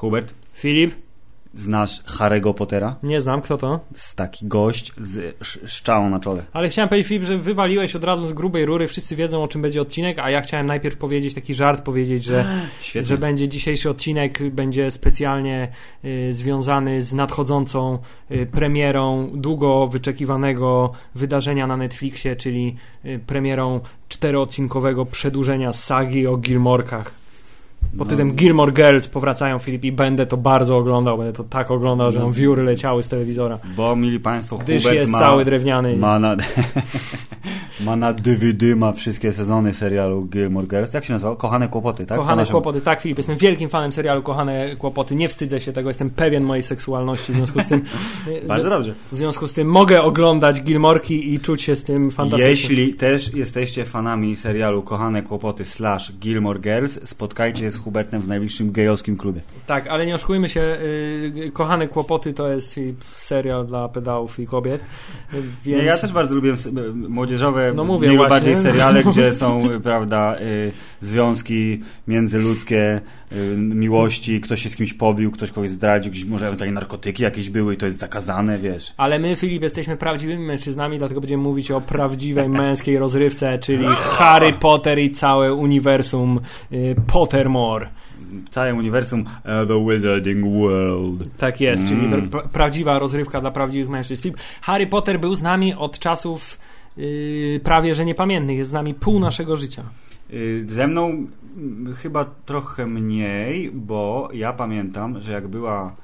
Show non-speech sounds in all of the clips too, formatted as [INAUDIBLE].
Hubert, Filip? Znasz Harry'ego Pottera? Nie znam, kto to? Taki gość z sz- szczałą na czole. Ale chciałem powiedzieć, Filip, że wywaliłeś od razu z grubej rury, wszyscy wiedzą o czym będzie odcinek, a ja chciałem najpierw powiedzieć taki żart, powiedzieć, że, Świetnie. że będzie dzisiejszy odcinek będzie specjalnie y, związany z nadchodzącą y, premierą długo wyczekiwanego wydarzenia na Netflixie, czyli y, premierą czteroodcinkowego przedłużenia sagi o Gilmorkach. Pod No. tytułem Gilmore Girls powracają Filip i będę to bardzo oglądał, będę to tak oglądał, że No. nam wióry leciały z telewizora. Bo, mili Państwo, Gdyż Hubert jest ma, cały drewniany. ma na... [LAUGHS] ma na DVD, ma wszystkie sezony serialu Gilmore Girls. Jak się nazywał? Kochane Kłopoty, tak? Po Kochane naszemu- kłopoty, tak Filip, jestem wielkim fanem serialu Kochane kłopoty, nie wstydzę się tego, jestem pewien mojej seksualności, w związku z tym [LAUGHS] Bardzo dobrze. w związku z tym mogę oglądać Gilmorki i czuć się z tym fantastycznie. Jeśli też jesteście fanami serialu Kochane Kłopoty slash Gilmore Girls, spotkajcie z Hubertem w najbliższym gejowskim klubie. Tak, ale nie oszukujmy się, y, Kochane kłopoty to jest serial dla pedałów i kobiet, [LAUGHS] y, więc... Ja też bardzo lubię s- młodzieżowe, No mówię mniej bardziej seriale, [LAUGHS] gdzie są, y, prawda, y, związki międzyludzkie, y, miłości, ktoś się z kimś pobił, ktoś kogoś zdradził, gdzieś może ewentualnie narkotyki jakieś były i to jest zakazane, wiesz. Ale my, Filip, jesteśmy prawdziwymi mężczyznami, dlatego będziemy mówić o prawdziwej męskiej rozrywce, czyli [LAUGHS] Harry Potter i całe uniwersum y, Pottermore. Całe uniwersum uh, The Wizarding World. Tak jest, Mm. czyli pra- prawdziwa rozrywka dla prawdziwych mężczyzn. Filip, Harry Potter był z nami od czasów yy, prawie że niepamiętnych, jest z nami pół naszego życia. Y, Ze mną mm, chyba trochę mniej, bo ja pamiętam, że jak była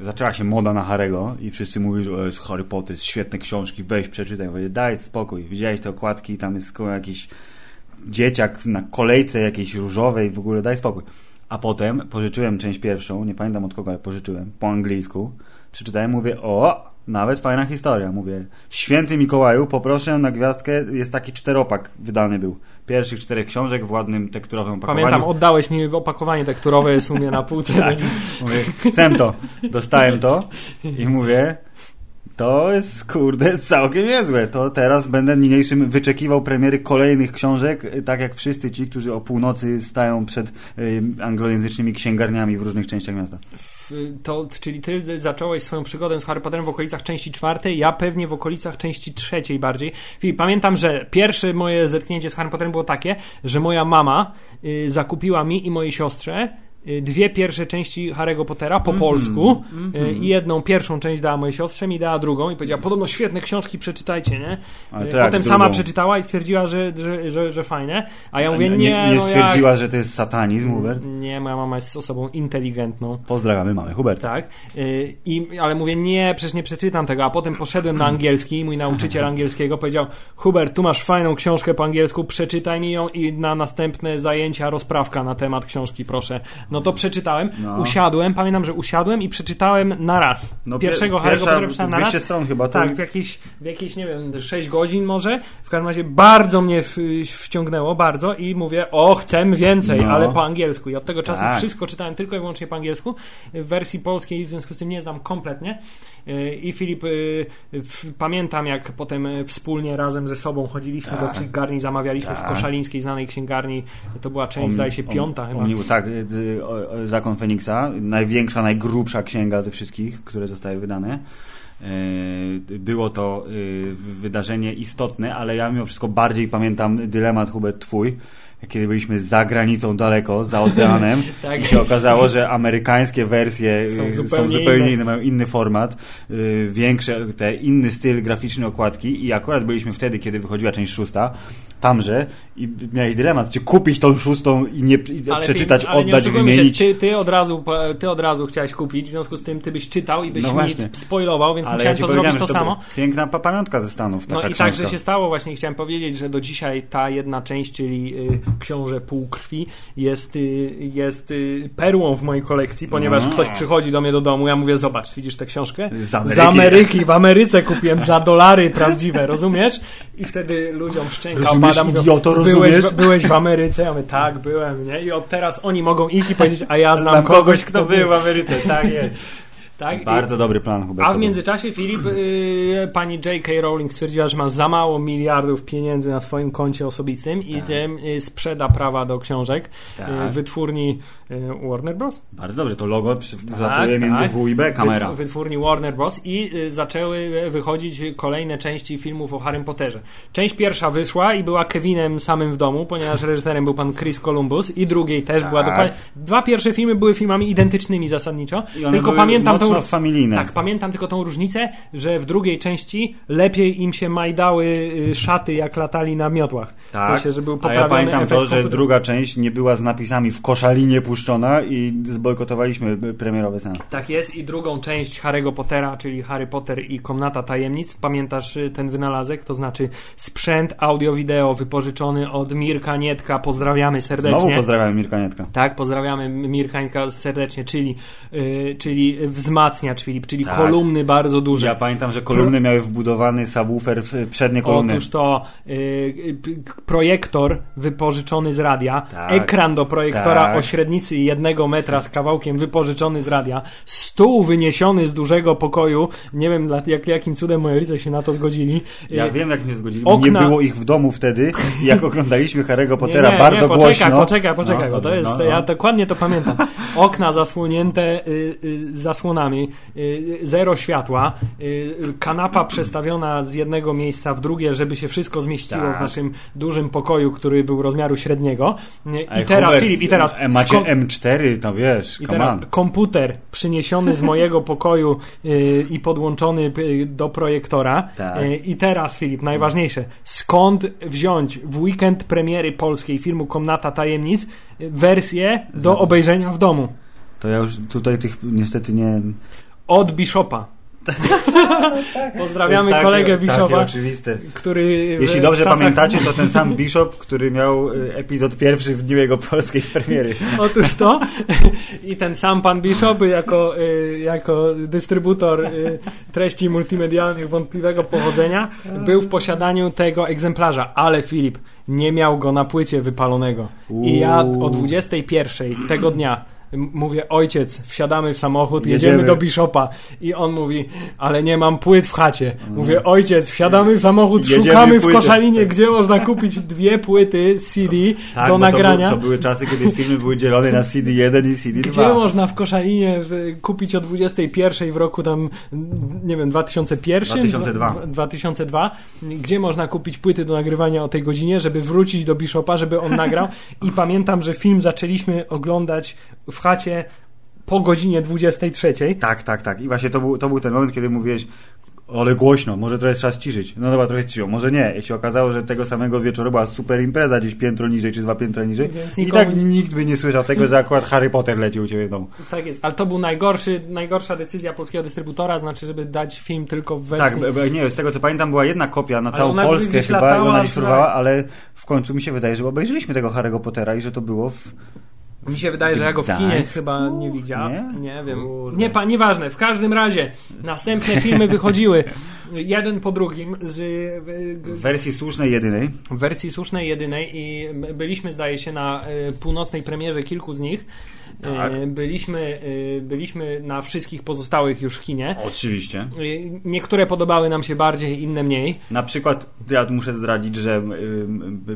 zaczęła się moda na Harry'ego i wszyscy mówili, że jest Harry Potter, jest świetne książki, weź przeczytaj. Mówię, daj spokój, widziałeś te okładki, tam jest jakiś dzieciak na kolejce jakiejś różowej, w ogóle daj spokój. A potem pożyczyłem część pierwszą, nie pamiętam od kogo, ale pożyczyłem, po angielsku. Przeczytałem, mówię, o, nawet fajna historia. Mówię, święty Mikołaju, poproszę na gwiazdkę, jest taki czteropak wydany był. Pierwszych czterech książek w ładnym tekturowym opakowaniu. Pamiętam, oddałeś mi opakowanie tekturowe, jest u mnie na półce. Tak. Mówię, chcę to. Dostałem to i mówię, to jest kurde całkiem niezłe. To teraz będę niniejszym wyczekiwał premiery kolejnych książek, y, tak jak wszyscy ci, którzy o północy stają przed y, anglojęzycznymi księgarniami w różnych częściach miasta. To, czyli ty zacząłeś swoją przygodę z Harry Potterem w okolicach części czwartej, ja pewnie w okolicach części trzeciej bardziej. Pamiętam, że pierwsze moje zetknięcie z Harry Potterem było takie, że moja mama y, zakupiła mi i mojej siostrze dwie pierwsze części Harry'ego Pottera po polsku y, i jedną pierwszą część dała mojej siostrze, mi dała drugą i powiedziała, podobno świetne książki, przeczytajcie, nie? Ale Y, jak Potem sama przeczytała i stwierdziła, że, że, że, że fajne, a ja mówię, nie, nie, nie, no stwierdziła, że to jest satanizm, Hubert? jak... Nie, moja mama jest osobą inteligentną. Pozdrawiamy mamy Huberta. Tak, y, i, ale mówię, nie, przecież nie przeczytam tego, a potem poszedłem na angielski i mój nauczyciel angielskiego powiedział, Hubert, tu masz fajną książkę po angielsku, przeczytaj mi ją i na następne zajęcia rozprawka na temat książki, proszę. No to przeczytałem, No. usiadłem, pamiętam, że usiadłem i przeczytałem na raz. No, Pierwszego pierwsza Pottera przeczytałem na raz. 200 stron chyba, to- Tak, w jakieś, w jakieś, nie wiem, 6 godzin może. W każdym razie bardzo mnie w, wciągnęło, bardzo i mówię, o, chcę więcej, No. ale po angielsku. I od tego czasu Tak. wszystko czytałem tylko i wyłącznie po angielsku. W wersji polskiej w związku z tym nie znam kompletnie. Yy, I Filip, w- pamiętam jak potem wspólnie razem ze sobą chodziliśmy do księgarni, zamawialiśmy w Tak. Koszalińskiej znanej księgarni. To była część, Om- zdaje się, om- piąta chyba. omnibu- tak, y, y, Zakon Feniksa, największa, najgrubsza księga ze wszystkich, które zostały wydane. Y, Było to y, wydarzenie istotne, ale ja mimo wszystko bardziej pamiętam dylemat Hubert twój, kiedy byliśmy za granicą daleko, za oceanem [LAUGHS] Tak. i się okazało, że amerykańskie wersje Są y, zupełnie są zupełnie inne. mają inny format, y, większe, te inny styl graficzny okładki i akurat byliśmy wtedy, kiedy wychodziła część szósta, tamże i miałeś dylemat, czy kupić tą szóstą i nie i przeczytać, nie oddać, wymienić. Się, ty, ty, od razu, ty od razu chciałeś kupić, w związku z tym ty byś czytał i byś No mi właśnie. spoilował, więc Ale ja musiałem ci to zrobić to że samo. Piękna pa- pamiątka ze Stanów, taka No i książka. tak, że się stało właśnie. Chciałem powiedzieć, że do dzisiaj ta jedna część, czyli y, Książę Półkrwi, jest, y, jest y, perłą w mojej kolekcji, ponieważ No. ktoś przychodzi do mnie do domu, ja mówię, zobacz, widzisz tę książkę? Z Ameryki. Z Ameryki, w Ameryce kupiłem za dolary prawdziwe, rozumiesz? I wtedy ludziom szczęka opada, mówią, idioto, byłeś, byłeś w Ameryce? Ja mówię, tak, byłem, nie? I od teraz oni mogą iść i powiedzieć, a ja znam, Znam kogoś, kogoś, kto był w Ameryce, tak jest. Tak? Bardzo dobry plan, Hubert. A w międzyczasie, Filip, y, pani J.K. Rowling stwierdziła, że ma za mało miliardów pieniędzy na swoim koncie osobistym i Tak. y, sprzeda prawa do książek Tak. y, wytwórni y, Warner Bros. Bardzo dobrze, to logo przy- wlatuje między tak. W i B kamera. Wytw- wytwórni Warner Bros. i zaczęły wychodzić kolejne części filmów o Harrym Potterze. Część pierwsza wyszła i była Kevinem samym w domu, ponieważ [LAUGHS] reżyserem był pan Chris Columbus i drugiej też Tak. była dokładnie... Dwa pierwsze filmy były filmami identycznymi zasadniczo, I tylko pamiętam tą... familijne. Tak, pamiętam tylko tą różnicę, że w drugiej części lepiej im się majdały y, szaty, jak latali na miotłach. W Tak, sensie, że był a ja pamiętam to, że druga część nie była z napisami w koszalinie puszczona i zbojkotowaliśmy premierowy seans. Tak jest i drugą część Harry'ego Pottera, czyli Harry Potter i Komnata Tajemnic. Pamiętasz y, ten wynalazek? To znaczy sprzęt audio-wideo wypożyczony od Mirka Nietka. Pozdrawiamy serdecznie. Znowu pozdrawiam Mirka Nietka. Tak, pozdrawiamy Mirka Nietka serdecznie, czyli, y, czyli wzmacniacz Filip, czyli Tak. kolumny bardzo duże. Ja pamiętam, że kolumny miały wbudowany subwoofer w przednie kolumny. Otóż to y, projektor wypożyczony z radia, Tak. ekran do projektora Tak. o średnicy jednego metra z kawałkiem wypożyczony z radia, stół wyniesiony z dużego pokoju. Nie wiem jak, jakim cudem moi rodzice się na to zgodzili. Ja Y, wiem, jak mnie zgodzili. okna- Nie było ich w domu wtedy, jak oglądaliśmy Harry'ego Pottera nie, nie, bardzo nie, poczekaj, głośno. Poczekaj, poczekaj, No, bo to jest, no, no. ja dokładnie to pamiętam. Okna zasłonięte y, y, zasłonami, y, zero światła, y, kanapa przestawiona z jednego miejsca w drugie, żeby się wszystko zmieściło Tak. w naszym dużym pokoju, który był rozmiaru średniego. Y, Ej, I teraz, Hubert, Filip, i teraz... e, Macie skąd- M4, to wiesz, i teraz on. komputer przyniesiony z mojego [LAUGHS] pokoju i podłączony do projektora. Tak. I teraz, Filip, najważniejsze. Skąd wziąć w weekend premiery polskiej filmu Komnata Tajemnic wersję do obejrzenia w domu? To ja już tutaj tych niestety nie... Od Bishopa. [LAUGHS] Pozdrawiamy To jest kolegę takie, Bishopa, Takie oczywiste. który. Jeśli dobrze czasach- pamiętacie, to ten sam Bishop, który miał y, epizod pierwszy w dniu jego polskiej premiery. [LAUGHS] Otóż to. I ten sam pan Bishop jako, y, jako dystrybutor y, treści multimedialnych wątpliwego pochodzenia był w posiadaniu tego egzemplarza, ale Filip nie miał go na płycie wypalonego. I ja o 21 tego dnia mówię, ojciec, wsiadamy w samochód, jedziemy, Jedziemy. do Bishopa. I on mówi, ale nie mam płyt w chacie. Mówię, ojciec, wsiadamy w samochód, Jedziemy szukamy w płyty. Koszalinie, gdzie można kupić dwie płyty CD Tak, do nagrania. To, był, to były czasy, kiedy filmy były dzielone na CD1 i CD2. Gdzie można w Koszalinie w, kupić o 21 w roku tam, nie wiem, 2001? 2002. Dwa- 2002. Gdzie można kupić płyty do nagrywania o tej godzinie, żeby wrócić do Bishopa, żeby on nagrał. I pamiętam, że film zaczęliśmy oglądać w chacie po godzinie 23. Tak, tak, tak. I właśnie to był, to był ten moment, kiedy mówiłeś, ale głośno, może trochę trzeba ściszyć. No dobra, trochę cicho, może nie. I się okazało, że tego samego wieczoru była super impreza gdzieś piętro niżej, czy dwa piętra niżej. Więc I tak nic- nikt by nie słyszał tego, że akurat Harry Potter leci u ciebie w domu. Tak jest, ale to był najgorszy, najgorsza decyzja polskiego dystrybutora, znaczy, żeby dać film tylko w wersji... Tak, nie, z tego co pamiętam była jedna kopia na całą Polskę chyba i latała, ona gdzieś próbowała, ale w końcu mi się wydaje, że obejrzeliśmy tego Harry'ego Pottera i że to było w... Mi się wydaje, że ja go w kinie chyba nie widziałem. Nie? Nie, wiem. Nie, pa, nieważne. W każdym razie następne filmy wychodziły jeden po drugim z y, w wersji słusznej jedynej. w wersji słusznej jedynej i byliśmy zdaje się na y, północnej premierze kilku z nich. Tak. Y, Byliśmy, y, byliśmy na wszystkich pozostałych już w kinie. Oczywiście. Y, Niektóre podobały nam się bardziej, inne mniej. Na przykład ja muszę zdradzić, że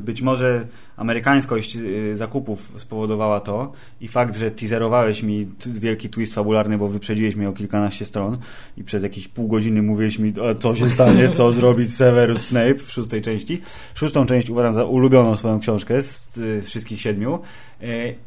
być może amerykańskość zakupów spowodowała to i fakt, że teaserowałeś mi wielki twist fabularny, bo wyprzedziłeś mnie o kilkanaście stron i przez jakieś pół godziny mówiłeś mi, co się stanie, co [LAUGHS] zrobić Severus Snape w szóstej części. Szóstą część uważam za ulubioną swoją książkę z wszystkich siedmiu,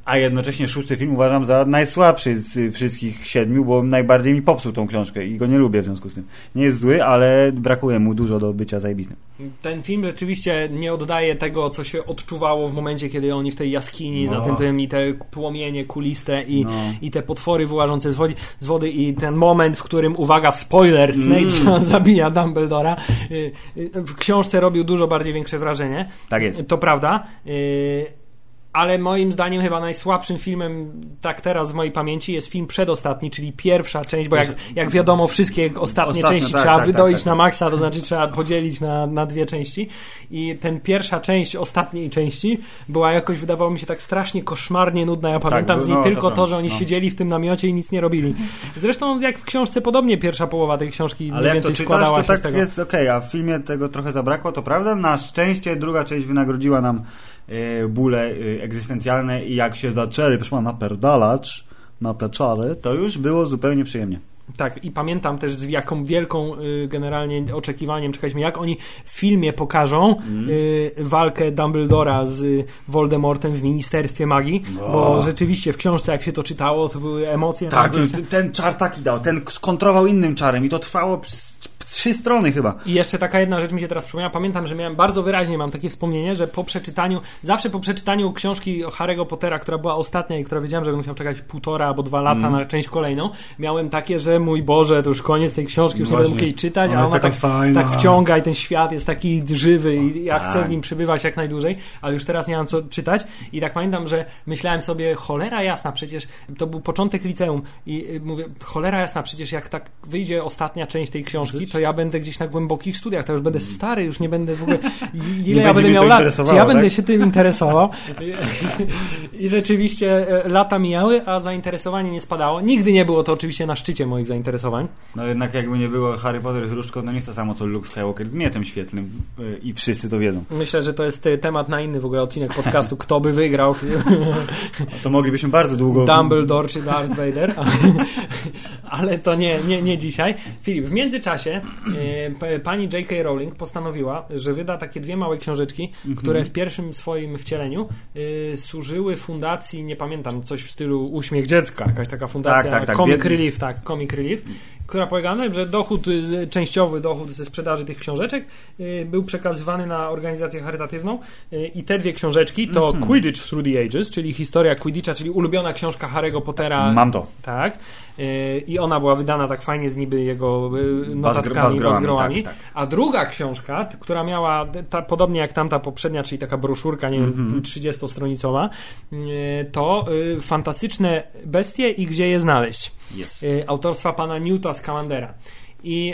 a jednocześnie szósty film uważam za najsłabszy z y, wszystkich siedmiu, bo najbardziej mi popsuł tą książkę i go nie lubię w związku z tym. Nie jest zły, ale brakuje mu dużo do bycia zajebistym. Ten film rzeczywiście nie oddaje tego, co się odczuwało w momencie, kiedy oni w tej jaskini, No. za tym, tym i te płomienie kuliste i, No. i te potwory wyłażące z wody, z wody i ten moment, w którym, uwaga, spoiler, Snape Mm. [LAUGHS] zabija Dumbledora. Y, y, W książce robił dużo bardziej większe wrażenie. Tak jest. To prawda. Ale moim zdaniem chyba najsłabszym filmem tak teraz w mojej pamięci jest film przedostatni, czyli pierwsza część, bo jak, jak wiadomo wszystkie ostatnie Ostatnio, części tak, trzeba tak, wydoić tak, tak. na maksa, to znaczy trzeba podzielić na, na dwie części i ten pierwsza część ostatniej części była jakoś wydawało mi się tak strasznie koszmarnie nudna, ja pamiętam z niej no, to tylko to, prawda, że oni no. siedzieli w tym namiocie i nic nie robili. Zresztą jak w książce podobnie pierwsza połowa tej książki Ale mniej to więcej czytasz, składała to się tak z tego. jest okej, a w filmie tego trochę zabrakło, to prawda. Na szczęście druga część wynagrodziła nam bóle e, egzystencjalne i jak się zaczęli, proszę pana, naperdalać na te czary, to już było zupełnie przyjemnie. Tak, i pamiętam też z jaką wielką y, generalnie oczekiwaniem czekaliśmy, jak oni w filmie pokażą y, walkę Dumbledora z Voldemortem w Ministerstwie Magii, bo rzeczywiście w książce jak się to czytało, to były emocje. Tak, ten, czar taki dał, ten skontrował innym czarem i to trwało trzy strony chyba. I jeszcze taka jedna rzecz mi się teraz przypomniała. Pamiętam, że miałem bardzo wyraźnie mam takie wspomnienie, że po przeczytaniu, zawsze po przeczytaniu książki Harry'ego Pottera, która była ostatnia i która wiedziałem, że będę musiał czekać półtora albo dwa lata Mm. na część kolejną, miałem takie, że mój Boże, to już koniec tej książki, już nie Właśnie. będę mógł jej czytać, Ona a ona tak, fajna. tak wciąga i ten świat jest taki żywy i ja chcę Tak. w nim przebywać jak najdłużej, ale już teraz nie mam co czytać i tak pamiętam, że myślałem sobie, cholera jasna, przecież to był początek liceum i y, mówię, cholera jasna, przecież jak tak wyjdzie ostatnia część tej książki, to ja będę gdzieś na głębokich studiach, to już będę stary, już nie będę w ogóle. [LAUGHS] Ile ja będę miał lat? Czy ja będę tak? się tym interesował? [LAUGHS] I, rzeczywiście e, lata mijały, a zainteresowanie nie spadało. Nigdy nie było to oczywiście na szczycie moich zainteresowań. No jednak jakby nie było Harry Potter z różdżką, no nie jest to samo co Luke Skywalker z mietem świetlnym y, i wszyscy to wiedzą. Myślę, że to jest e, temat na inny w ogóle odcinek podcastu, kto by wygrał. [LAUGHS] To moglibyśmy bardzo długo... Dumbledore czy Darth Vader, ale to nie, nie, nie dzisiaj. Filip, w międzyczasie e, pani J.K. Rowling postanowiła, że wyda takie dwie małe książeczki, Mhm. które w pierwszym swoim wcieleniu e, służyły fundacji, nie pamiętam, coś w stylu Uśmiech Dziecka, jakaś taka fundacja, Tak, tak, tak, Comic biedny- Relief, tak, Comic Relief, która polegała na tym, że dochód, y, częściowy dochód ze sprzedaży tych książeczek y, był przekazywany na organizację charytatywną y, i te dwie książeczki to Mhm. Quidditch Through the Ages, czyli historia Quidditcha, czyli ulubiona książka Harry'ego Pottera. Mam to. Tak. Y, I ona była wydana tak fajnie z niby jego y, notatkami, bazgrołami, tak, tak. A druga książka, która miała, ta, podobnie jak tamta poprzednia, czyli taka broszurka, nie wiem, 30-stronicowa, y, to fantastyczne bestie i gdzie je znaleźć Jest. y, autorstwa pana Newta Scalandera. I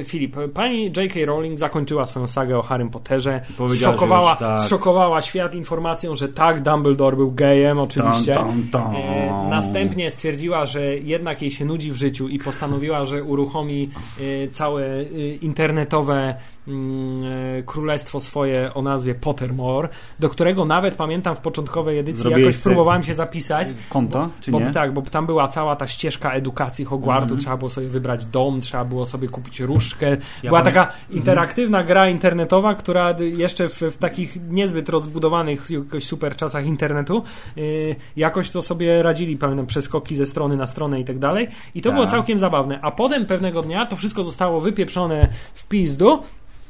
y, Filip, pani J.K. Rowling zakończyła swoją sagę o Harrym Potterze. Zszokowała, już tak. zszokowała świat informacją, że tak, Dumbledore był gejem, oczywiście. Tam, tam, tam. E, następnie stwierdziła, że jednak jej się nudzi w życiu i postanowiła, że uruchomi e, całe e, internetowe mm, e, królestwo swoje o nazwie Pottermore, do którego nawet pamiętam w początkowej edycji Zrobiłeś jakoś próbowałem się zapisać. Konto, czy Bo, nie? tak, bo tam była cała ta ścieżka edukacji Hogwartu, Mhm. trzeba było sobie wybrać dom, trzeba było sobie kupić różdżkę. Ja była taka interaktywna gra internetowa, która jeszcze w, w takich niezbyt rozbudowanych jakoś super czasach internetu yy, jakoś to sobie radzili, pamiętam, przeskoki ze strony na stronę i tak dalej. I to Tak. było całkiem zabawne. A potem pewnego dnia to wszystko zostało wypieprzone w pizdu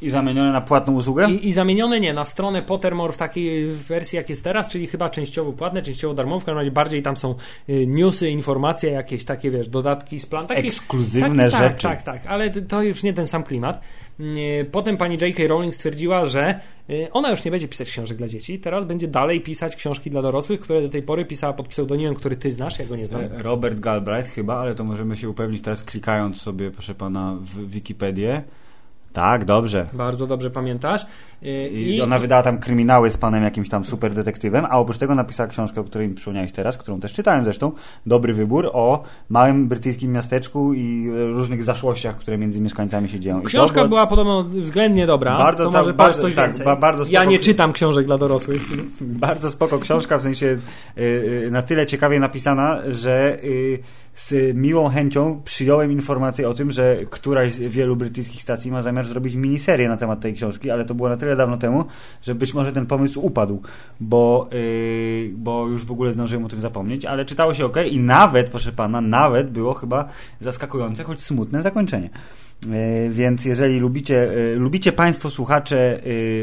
I zamienione na płatną usługę? i, i zamienione nie na stronę Pottermore w takiej wersji jak jest teraz, czyli chyba częściowo płatne, częściowo darmowe, w każdym razie bardziej tam są y, newsy, informacje, jakieś takie, wiesz, dodatki z plan. Takie, Ekskluzywne tak, rzeczy. Tak, tak, tak, ale to już nie ten sam klimat. Y, Potem pani J.K. Rowling stwierdziła, że y, ona już nie będzie pisać książek dla dzieci, teraz będzie dalej pisać książki dla dorosłych, które do tej pory pisała pod pseudonimem, który ty znasz, ja go nie znam. E, Robert Galbraith chyba, ale to możemy się upewnić teraz klikając sobie, proszę pana, w Wikipedię. Tak, dobrze. Bardzo dobrze pamiętasz. Y, I, ona wydała tam kryminały z panem jakimś tam super detektywem, a oprócz tego napisała książkę, o której mi przypomniałeś teraz, którą też czytałem zresztą, Dobry Wybór, o małym brytyjskim miasteczku i różnych zaszłościach, które między mieszkańcami się dzieją. I Książka było- była podobno względnie dobra. Bardzo to może bardzo- coś tak, więcej. ba- bardzo ja spoko- nie czytam książek dla dorosłych. [LAUGHS] Bardzo spoko książka, w sensie y, y, na tyle ciekawie napisana, że z miłą chęcią przyjąłem informację o tym, że któraś z wielu brytyjskich stacji ma zamiar zrobić miniserię na temat tej książki, ale to było na tyle dawno temu, że być może ten pomysł upadł, bo, y, bo już w ogóle zdążyłem o tym zapomnieć, ale czytało się ok i nawet, proszę pana, nawet było chyba zaskakujące, choć smutne zakończenie. E, Więc jeżeli lubicie, e, lubicie Państwo słuchacze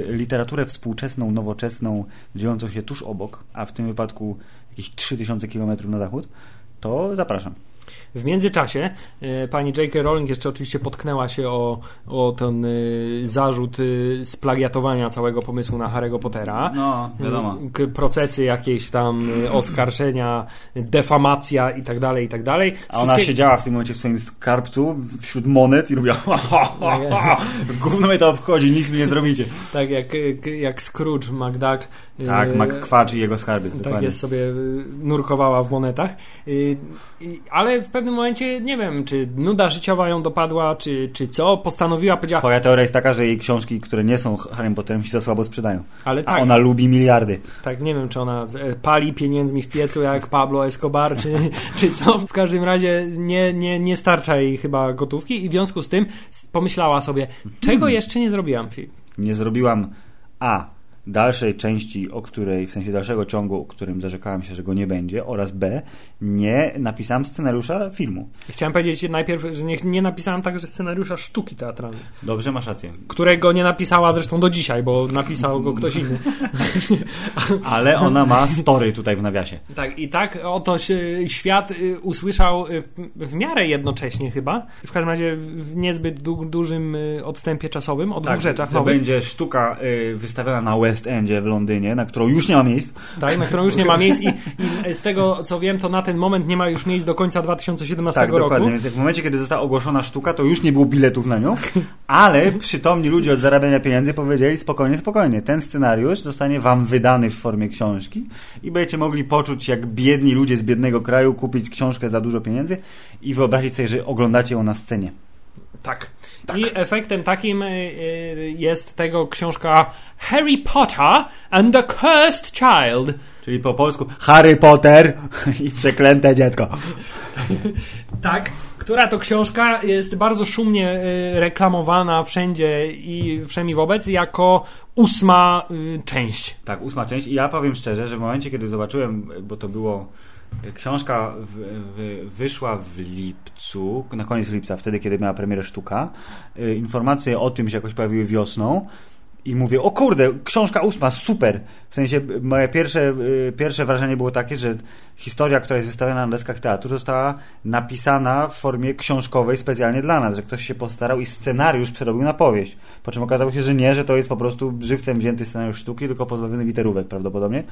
e, literaturę współczesną, nowoczesną, dziejącą się tuż obok, a w tym wypadku jakieś 3000 km na zachód, to zapraszam. W międzyczasie e, pani J.K. Rowling jeszcze oczywiście potknęła się o, o ten e, zarzut e, splagiatowania całego pomysłu na Harry'ego Pottera. No, wiadomo. K- procesy jakieś tam oskarżenia, defamacja i tak dalej, i tak dalej. A ona siedziała w tym momencie w swoim skarbcu wśród monet i robiła ha, ha, ha, ha. Gówno mnie to obchodzi, nic mi nie zrobicie. Tak jak, jak Scrooge McDuck. E, Tak, McQuarrie i jego skarbiec, Tak dokładnie. jest sobie y, nurkowała w monetach. Y, Ale w pewnym momencie nie wiem, czy nuda życiowa ją dopadła, czy, czy co. Postanowiła, powiedziała, Twoja teoria jest taka, że jej książki, które nie są Harry Potterem się za słabo sprzedają. ale A tak, ona lubi miliardy. tak, nie wiem, czy ona e, pali pieniędzmi w piecu jak Pablo Escobar, czy, [LAUGHS] czy co. W każdym razie nie, nie, nie starcza jej chyba gotówki i w związku z tym pomyślała sobie, czego jeszcze nie zrobiłam, Filip? Nie zrobiłam A. Dalszej części, o której, w sensie dalszego ciągu, o którym zarzekałem się, że go nie będzie, oraz B. Nie napisałem scenariusza filmu. Chciałem powiedzieć najpierw, że nie, nie napisałam także scenariusza sztuki teatralnej, Dobrze, masz rację. którego nie napisała zresztą do dzisiaj, bo napisał go ktoś inny. [LAUGHS] Ale ona ma story tutaj w nawiasie. Tak, i tak oto świat y, usłyszał y, w miarę jednocześnie chyba, w każdym razie w niezbyt du dużym y, odstępie czasowym o dwóch rzeczach Tak, nowych, będzie sztuka wystawiona na West Endzie w Londynie, na którą już nie ma miejsc. tak, na którą już nie ma miejsc i, i z tego co wiem, to na ten moment nie ma już miejsc do końca 2017 Tak, roku. dokładnie. Więc w momencie, kiedy została ogłoszona sztuka, to już nie było biletów na nią, ale przytomni ludzie od zarabiania pieniędzy powiedzieli spokojnie, spokojnie, ten scenariusz zostanie wam wydany w formie książki i będziecie mogli poczuć, jak biedni ludzie z biednego kraju kupić książkę za dużo pieniędzy i wyobrazić sobie, że oglądacie ją na scenie. Tak. I efektem takim y, y, jest tego książka Harry Potter and the Cursed Child. Czyli po polsku Harry Potter [LAUGHS] i przeklęte dziecko. [LAUGHS] Tak, która to książka jest bardzo szumnie y, reklamowana wszędzie i wszemi wobec jako ósma część. Tak, ósma część. I ja powiem szczerze, że w momencie, kiedy zobaczyłem, bo to było. Książka w, w, wyszła w lipcu, na koniec lipca, wtedy, kiedy miała premierę sztuka. Y, Informacje o tym się jakoś pojawiły wiosną. I mówię, o kurde, książka ósma, super. W sensie, moje pierwsze, y, pierwsze wrażenie było takie, że historia, która jest wystawiona na deskach teatru, została napisana w formie książkowej specjalnie dla nas, że ktoś się postarał i scenariusz przerobił na powieść. Po czym okazało się, że nie, że to jest po prostu żywcem wzięty scenariusz sztuki, tylko pozbawiony literówek prawdopodobnie.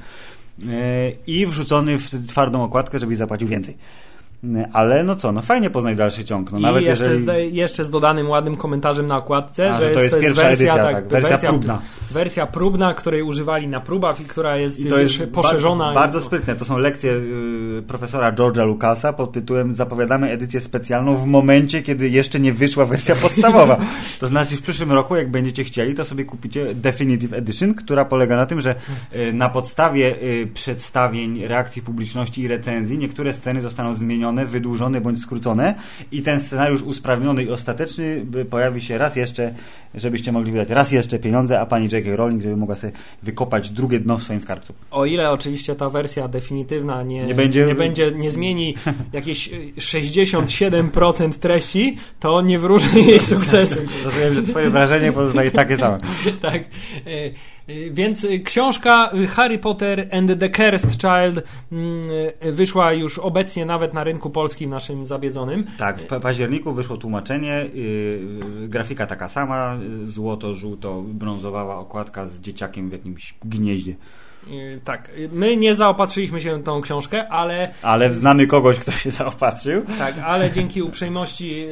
Yy, I wrzucony w twardą okładkę, żebyś zapłacił więcej. Yy, Ale no co, no fajnie poznać dalszy ciąg. No, I nawet jeszcze, jeżeli... z, jeszcze z dodanym ładnym komentarzem na okładce, A, że, że to jest pierwsza wersja, edycja, tak, tak, wersja próbna. Wersja próbna, której używali na próbach i która jest, I to wiesz, jest poszerzona. Bardzo, bardzo sprytne. To są lekcje y, profesora George'a Lucasa pod tytułem Zapowiadamy edycję specjalną w momencie, kiedy jeszcze nie wyszła wersja [LAUGHS] podstawowa. to znaczy w przyszłym roku, jak będziecie chcieli, to sobie kupicie Definitive Edition, która polega na tym, że y, na podstawie y, przedstawień, reakcji publiczności i recenzji niektóre sceny zostaną zmienione, wydłużone bądź skrócone i ten scenariusz usprawniony i ostateczny pojawi się raz jeszcze, żebyście mogli wydać raz jeszcze pieniądze, a pani J.K. Rowling, żeby mogła sobie wykopać drugie dno w swoim skarbcu. O ile oczywiście ta wersja definitywna nie, Nie będzie- nie, będzie, nie zmieni [LAUGHS] jakieś y, 67% treści, to nie wróży jej [LAUGHS] sukcesu. Rozumiem, że twoje wrażenie pozostaje takie same. [LAUGHS] tak. Y, Więc y, książka y, Harry Potter and the Cursed Child mm, wyszła już obecnie nawet na rynku polskim naszym zabiedzonym. Tak, w pa- październiku wyszło tłumaczenie, grafika taka sama, złoto, żółto, brązowa okładka z dzieciakiem w jakimś gnieździe. Tak, my nie zaopatrzyliśmy się tą książkę, ale Ale znamy kogoś, kto się zaopatrzył. tak, ale dzięki uprzejmości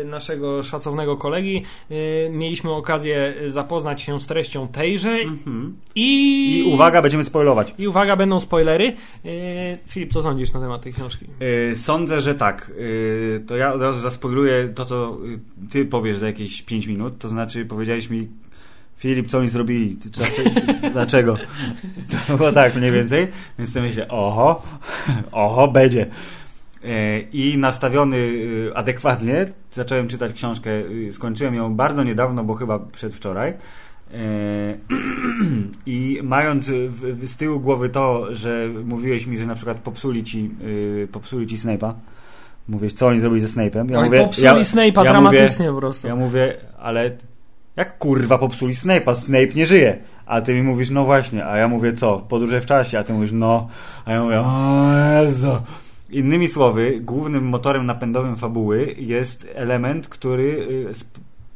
y, naszego szacownego kolegi y, mieliśmy okazję zapoznać się z treścią tejże Mhm. i I uwaga, będziemy spoilować. I uwaga, będą spoilery. Y, Filip, co sądzisz na temat tej książki? Sądzę, że tak. To ja od razu zaspoiluję to, co ty powiesz za jakieś 5 minut. To znaczy, powiedziałeś mi, Filip, co oni zrobili? Dlaczego? To było tak mniej więcej. Więc sobie myślę, oho, oho, będzie. E, I nastawiony y, adekwatnie zacząłem czytać książkę. y, Skończyłem ją bardzo niedawno, bo chyba przedwczoraj. E, [CLEARS THROAT] I mając z tyłu głowy to, że mówiłeś mi, że na przykład popsuli ci, popsuli ci Snape'a. Mówisz, co oni zrobili ze Snape'em? Ja Oj, mówię, popsuli ja, Snape'a ja dramatycznie po prostu. ja mówię, ale jak kurwa popsuli Snape'a? Snape nie żyje. A ty mi mówisz, no właśnie. A ja mówię, co? Podróże w czasie. A ty mówisz, no. A ja mówię, o Jezu. Innymi słowy, głównym motorem napędowym fabuły jest element, który y,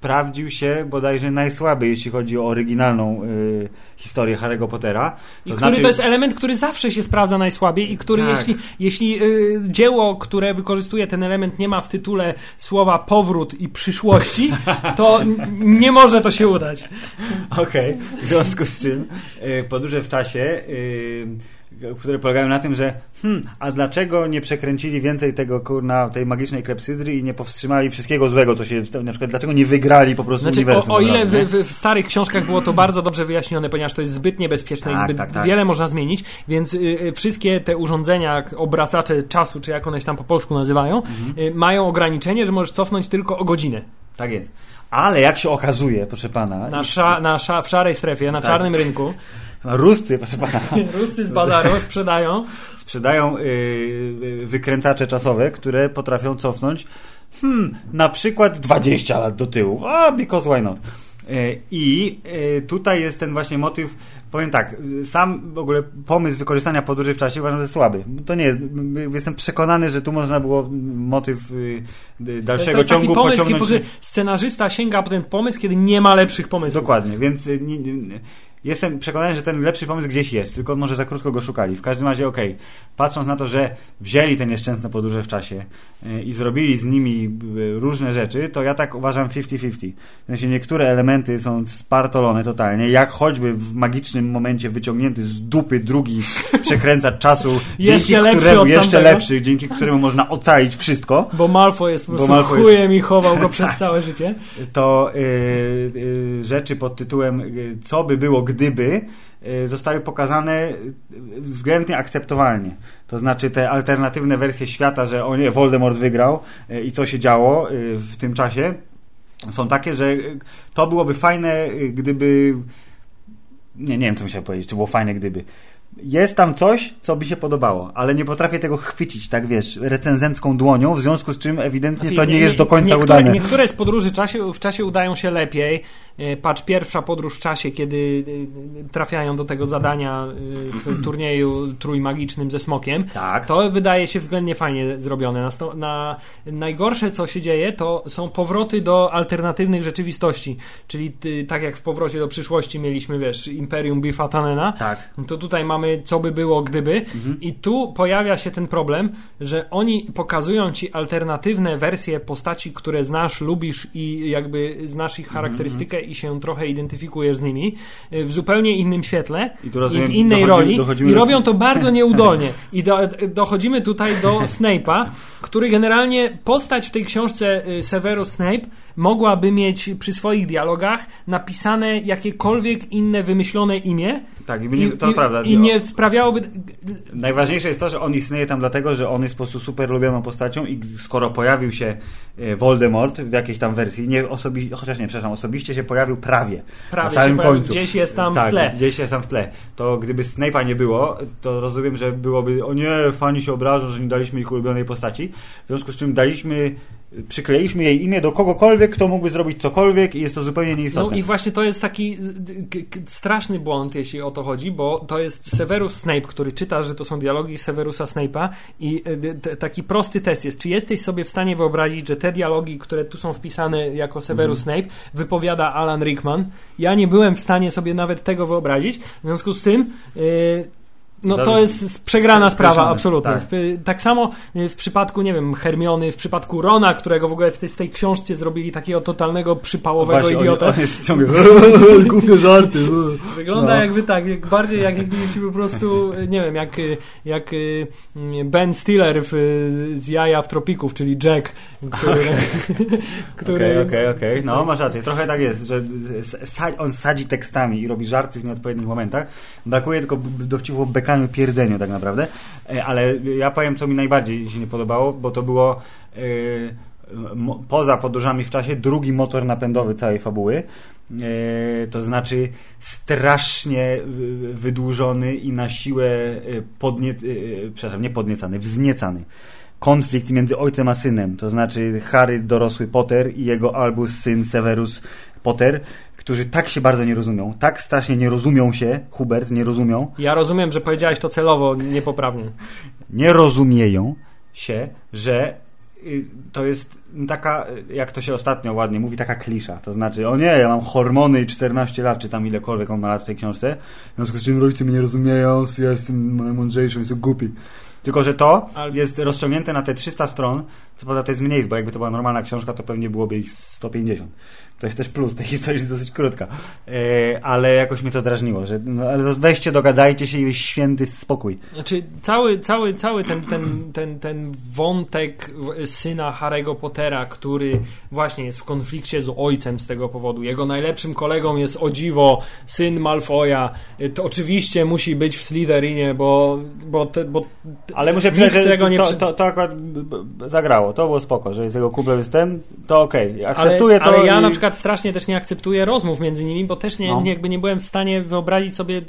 sprawdził się bodajże najsłabiej, jeśli chodzi o oryginalną y, historię Harry'ego Pottera. To I który znaczy, to jest element, który zawsze się sprawdza najsłabiej i który Tak. jeśli, jeśli y, dzieło, które wykorzystuje ten element nie ma w tytule słowa powrót i przyszłości, to nie może to się udać. [LAUGHS] Okej, w związku z czym y, podróże w czasie, y, które polegają na tym, że hmm, a dlaczego nie przekręcili więcej tego kurna, tej magicznej klepsydry i nie powstrzymali wszystkiego złego, co się stało, na przykład dlaczego nie wygrali po prostu Znaczy, uniwersum. o, o ile w, w, w starych książkach było to bardzo dobrze wyjaśnione, ponieważ to jest zbyt niebezpieczne i Tak, zbyt tak, tak. wiele można zmienić, więc y, y, wszystkie te urządzenia, obracacze czasu, czy jak one się tam po polsku nazywają, Mhm. y, mają ograniczenie, że możesz cofnąć tylko o godzinę. Tak jest. Ale jak się okazuje, proszę pana, Na, sza, na sza, w szarej strefie, na Tak. czarnym rynku, Ruscy, proszę pana, [LAUGHS] Ruscy z bazaru [LAUGHS] sprzedają sprzedają y, y, wykręcacze czasowe, które potrafią cofnąć hmm, na przykład 20 lat do tyłu. A, because why not? Y, I y, tutaj jest ten właśnie motyw, powiem tak, sam w ogóle pomysł wykorzystania podróży w czasie uważam, że słaby. To nie jest, jestem przekonany, że tu można było motyw dalszego to jest ciągu taki pomysł, pociągnąć... kiedy scenarzysta sięga po ten pomysł, kiedy nie ma lepszych pomysłów. Dokładnie, więc nie, nie, jestem przekonany, że ten lepszy pomysł gdzieś jest, tylko może za krótko go szukali. W każdym razie, okej, patrząc na to, że wzięli te nieszczęsne podróże w czasie y, i zrobili z nimi y, różne rzeczy, to ja tak uważam 50-50. W sensie niektóre elementy są spartolone totalnie, jak choćby w magicznym momencie wyciągnięty z dupy drugi [LAUGHS] przekręcacz czasu, Jeszcze dzięki lepszy któremu, jeszcze tamtego. lepszy, dzięki któremu można ocalić wszystko. Bo Malfoy jest po prostu Malfoy jest- chujem i chował [LAUGHS] go przez całe życie. to y, y, rzeczy pod tytułem co by było gdyby y, zostały pokazane względnie akceptowalnie. To znaczy te alternatywne wersje świata, że o nie, Voldemort wygrał y, i co się działo y, w tym czasie są takie, że to byłoby fajne, gdyby nie, nie wiem co musiałem powiedzieć, czy było fajne gdyby jest tam coś, co by się podobało, ale nie potrafię tego chwycić, tak wiesz, recenzencką dłonią, w związku z czym ewidentnie to nie jest do końca niektóre, udane. Niektóre z podróży czasie, w czasie udają się lepiej. E, Patrz, pierwsza podróż w czasie, kiedy e, trafiają do tego zadania e, w turnieju trójmagicznym ze smokiem. Tak. To wydaje się względnie fajnie zrobione. Na, sto- na, najgorsze, co się dzieje, to są powroty do alternatywnych rzeczywistości. Czyli tak jak w powrocie do przyszłości mieliśmy, wiesz, Imperium Biffa Tanena, Tak. to tutaj mamy co by było gdyby. I tu pojawia się ten problem, że oni pokazują ci alternatywne wersje postaci, które znasz, lubisz i jakby znasz ich charakterystykę i się trochę identyfikujesz z nimi y, w zupełnie innym świetle I rozumiem, w innej dochodzimy- roli. dochodzimy i robią to bardzo nieudolnie. [LAUGHS] I do, dochodzimy tutaj do [LAUGHS] Snape'a, który generalnie postać w tej książce y, Severus Snape mogłaby mieć przy swoich dialogach napisane jakiekolwiek inne wymyślone imię Tak, i, nie, to i, prawda. I nie sprawiałoby. Najważniejsze jest to, że on istnieje tam dlatego, że on jest po prostu super lubioną postacią i skoro pojawił się e, Voldemort w jakiejś tam wersji, nie osobiście, chociaż nie, przepraszam, osobiście się pojawił prawie, Prawie na samym pojawił, końcu. gdzieś jest tam w tak, tle. gdzieś jest tam w tle. To gdyby Snape'a nie było, to rozumiem, że byłoby, o nie, fani się obrażą, że nie daliśmy ich ulubionej postaci, w związku z czym daliśmy, przykleiliśmy jej imię do kogokolwiek, kto mógłby zrobić cokolwiek i jest to zupełnie No nieistotne. i właśnie to jest taki straszny błąd, jeśli o to chodzi, bo to jest Severus Snape, który czyta, że to są dialogi Severusa Snape'a i t- taki prosty test jest, czy jesteś sobie w stanie wyobrazić, że te dialogi, które tu są wpisane jako Severus Mhm. Snape, wypowiada Alan Rickman. Ja nie byłem w stanie sobie nawet tego wyobrazić, w związku z tym y, no To jest przegrana sprawa, absolutnie. tak. Tak samo y, w przypadku, nie wiem, Hermiony, w przypadku Rona, którego w ogóle w tej, tej książce zrobili takiego totalnego przypałowego Właśnie, idiotę. On, on jest ciągle [LAUGHS] głupie żarty. Wygląda No. jakby tak, jak bardziej jak jakby po prostu, nie wiem, jak, jak y, Ben Stiller w, z jaja w tropików, czyli Jack, [LAUGHS] który... Okej, okej, okej. No, masz rację. Trochę tak jest, że on sadzi tekstami i robi żarty w nieodpowiednich momentach. Brakuje tylko dowcipu o pierdzeniu tak naprawdę. E, Ale ja powiem, co mi najbardziej się nie podobało, bo to było e, poza podróżami w czasie drugi motor napędowy całej fabuły. E, to znaczy strasznie wydłużony i na siłę podnie, przepraszam, nie podniecany, wzniecany konflikt między ojcem a synem, to znaczy Harry dorosły Potter i jego Albus syn Severus Potter, którzy tak się bardzo nie rozumią, tak strasznie nie rozumią się, Hubert, nie rozumią, Ja rozumiem, że powiedziałeś to celowo, niepoprawnie. nie rozumieją się, że y, to jest taka, jak to się ostatnio ładnie mówi, taka klisza. To znaczy, o nie, ja mam hormony i 14 lat, czy tam ilekolwiek on ma lat w tej książce. W związku z czym rodzice mnie nie rozumieją, ja jestem najmądrzejszy, są głupi. Tylko, że to jest rozciągnięte na te 300 stron, co prawda to jest mniej, bo jakby to była normalna książka, to pewnie byłoby ich 150. To jest też plus tej historii, jest dosyć krótka. E, ale jakoś mnie to drażniło, że no, weźcie, dogadajcie się i święty spokój. Znaczy, cały, cały, cały ten, ten, ten, ten wątek syna Harry'ego Pottera, który właśnie jest w konflikcie z ojcem z tego powodu. Jego najlepszym kolegą jest o dziwo syn Malfoya. Y, To oczywiście musi być w Slytherinie, bo, bo, te, bo Ale muszę przyznać, że tego nie to, to, to akurat b- zagrało. To było spoko, że jest jego kumpel jest ten, to okej. ale, Akceptuję to. ale ja i- na przykład strasznie też nie akceptuję rozmów między nimi, bo też nie, No. nie, jakby nie byłem w stanie wyobrazić sobie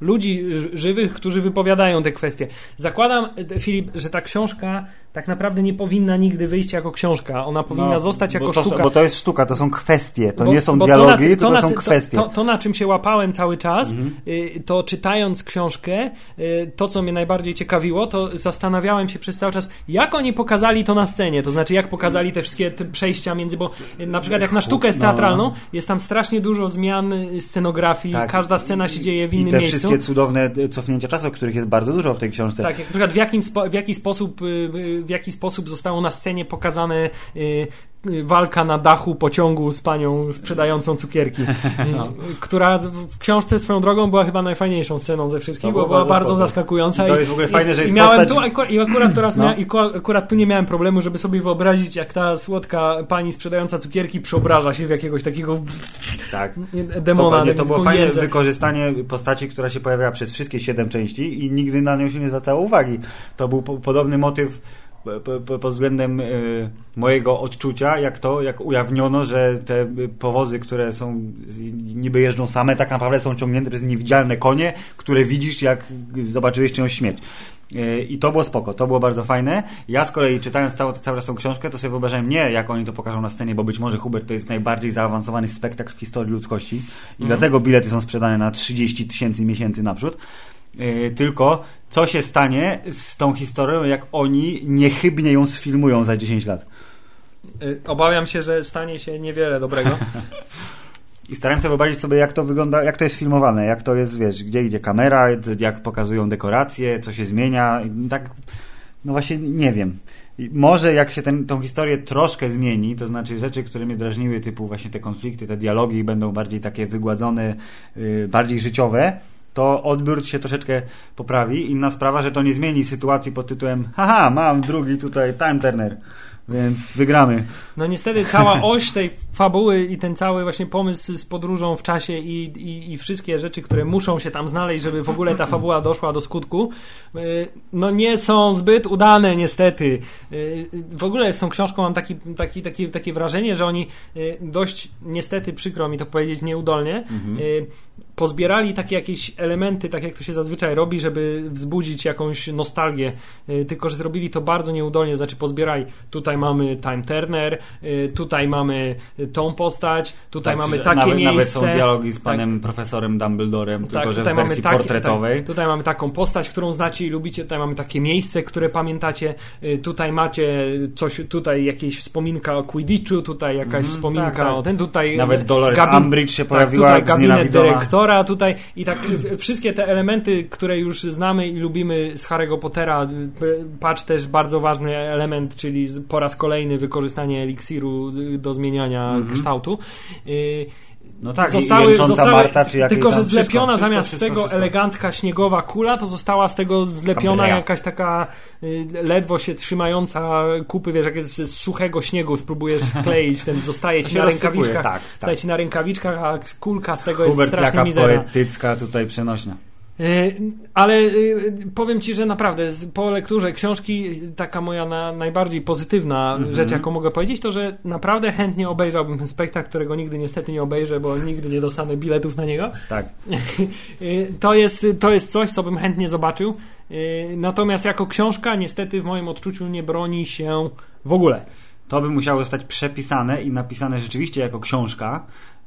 ludzi ży- żywych, którzy wypowiadają te kwestie. Zakładam, y, Filip, że ta książka tak naprawdę nie powinna nigdy wyjść jako książka. Ona powinna no, zostać bo jako to, sztuka. Bo to jest sztuka, to są kwestie, to Bo- nie są dialogi, na- to, na to są kwestie. To, to, na czym się łapałem cały czas, Mhm. y, to czytając książkę, y, to co mnie najbardziej ciekawiło, to zastanawiałem się przez cały czas, jak oni pokazali to na scenie. To znaczy, jak pokazali te wszystkie te przejścia między. Bo y, na przykład, jak na sztukę jest No. teatralną, jest tam strasznie dużo zmian scenografii, Tak. każda scena się dzieje w I innym te miejscu. wszystkie cudowne cofnięcia czasu, których jest bardzo dużo w tej książce. Tak, jak na przykład w, jakim w, jaki sposób, w jaki sposób zostało na scenie pokazane y, y, walka na dachu pociągu z panią sprzedającą cukierki, [LAUGHS] No. y, która w książce swoją drogą była chyba najfajniejszą sceną ze wszystkich, To bo była bardzo bardzo zaskakująca. I to jest w ogóle fajne, że jest i miałem postać- tu, akurat- I akurat, teraz No. mia, i akurat tu nie miałem problemu, żeby sobie wyobrazić, jak ta słodka pani sprzedająca cukierki przeobraża się w jakiegoś takiego Tak. [LAUGHS] demona. Dokładnie, to było fajne wykorzystanie postaci, która się pojawiała przez wszystkie siedem części i nigdy na nią się nie zwracało uwagi. To był po, podobny motyw po, po, pod względem y, mojego odczucia, jak to, jak ujawniono, że te powozy, które są niby jeżdżą same, tak naprawdę są ciągnięte przez niewidzialne konie, które widzisz, jak zobaczyłeś czyjąś śmierć. Y, I to było spoko, to było bardzo fajne. Ja z kolei czytając cały, cały czas tą książkę, to sobie wyobrażałem nie, jak oni to pokażą na scenie, bo być może Hubert to jest najbardziej zaawansowany spektakl w historii ludzkości i dlatego bilety są sprzedane na 30 tysięcy miesięcy naprzód. Yy, tylko co się stanie z tą historią, jak oni niechybnie ją sfilmują za 10 lat. Y, Obawiam się, że stanie się niewiele dobrego. [LAUGHS] I starałem się wyobrazić sobie, jak to wygląda, jak to jest filmowane, jak to jest, wiesz, gdzie idzie kamera, jak pokazują dekoracje, co się zmienia. Tak, no właśnie nie wiem. I może jak się ten, tą historię troszkę zmieni, to znaczy rzeczy, które mnie drażniły, typu właśnie te konflikty, te dialogi będą bardziej takie wygładzone, yy, bardziej życiowe, to odbiór się troszeczkę poprawi. Inna sprawa, że to nie zmieni sytuacji pod tytułem haha, mam drugi tutaj Time Turner, więc wygramy. No niestety cała [LAUGHS] oś tej fabuły i ten cały właśnie pomysł z podróżą w czasie i, i, i wszystkie rzeczy, które muszą się tam znaleźć, żeby w ogóle ta fabuła doszła do skutku, y, no nie są zbyt udane niestety. Y, W ogóle z tą książką mam taki, taki, taki, takie wrażenie, że oni y, dość niestety, przykro mi to powiedzieć nieudolnie, y, pozbierali takie jakieś elementy, tak jak to się zazwyczaj robi, żeby wzbudzić jakąś nostalgię, y, tylko że zrobili to bardzo nieudolnie, znaczy pozbierali, tutaj mamy Time Turner, y, tutaj mamy tą postać, tutaj Tak, mamy takie nawet, miejsce. Nawet są dialogi z Tak. panem profesorem Dumbledorem, tylko Tak, że w tutaj wersji mamy takie- portretowej. Tak, tutaj mamy taką postać, którą znacie i lubicie, tutaj mamy takie miejsce, które pamiętacie, y, tutaj macie coś, tutaj jakieś wspominka o Quidditchu, tutaj jakaś Mhm, wspominka tak, tak. o ten, tutaj Nawet Dolores gabin- Umbridge się tak, pojawiła tutaj jak gabinet znienawidzona. Dyrektora, tutaj i tak y, wszystkie te elementy, które już znamy i lubimy z Harry'ego Pottera, y, patrz też bardzo ważny element, czyli po raz kolejny wykorzystanie eliksiru y, do zmieniania Mhm. kształtu. No tak, zostały, zostały Marta, czy tylko, że zlepiona wszystko, zamiast wszystko, tego wszystko. elegancka śniegowa kula, to została z tego zlepiona jakaś taka y, ledwo się trzymająca kupy, wiesz, jak jest z suchego śniegu spróbujesz skleić, ten zostaje ci na rękawiczkach, tak, zostaje tak. ci na rękawiczkach, a kulka z tego jest Hubert, strasznie jaka mizerna. poetycka tutaj przenośnia. Y, Ale y, powiem ci, że naprawdę po lekturze książki taka moja na, najbardziej pozytywna Mhm. rzecz, jaką mogę powiedzieć, to że naprawdę chętnie obejrzałbym ten spektakl, którego nigdy niestety nie obejrzę, bo nigdy nie dostanę biletów na niego. Tak. Y, To jest, to jest coś, co bym chętnie zobaczył. Natomiast jako książka, niestety w moim odczuciu nie broni się w ogóle. To by musiało zostać przepisane i napisane rzeczywiście jako książka.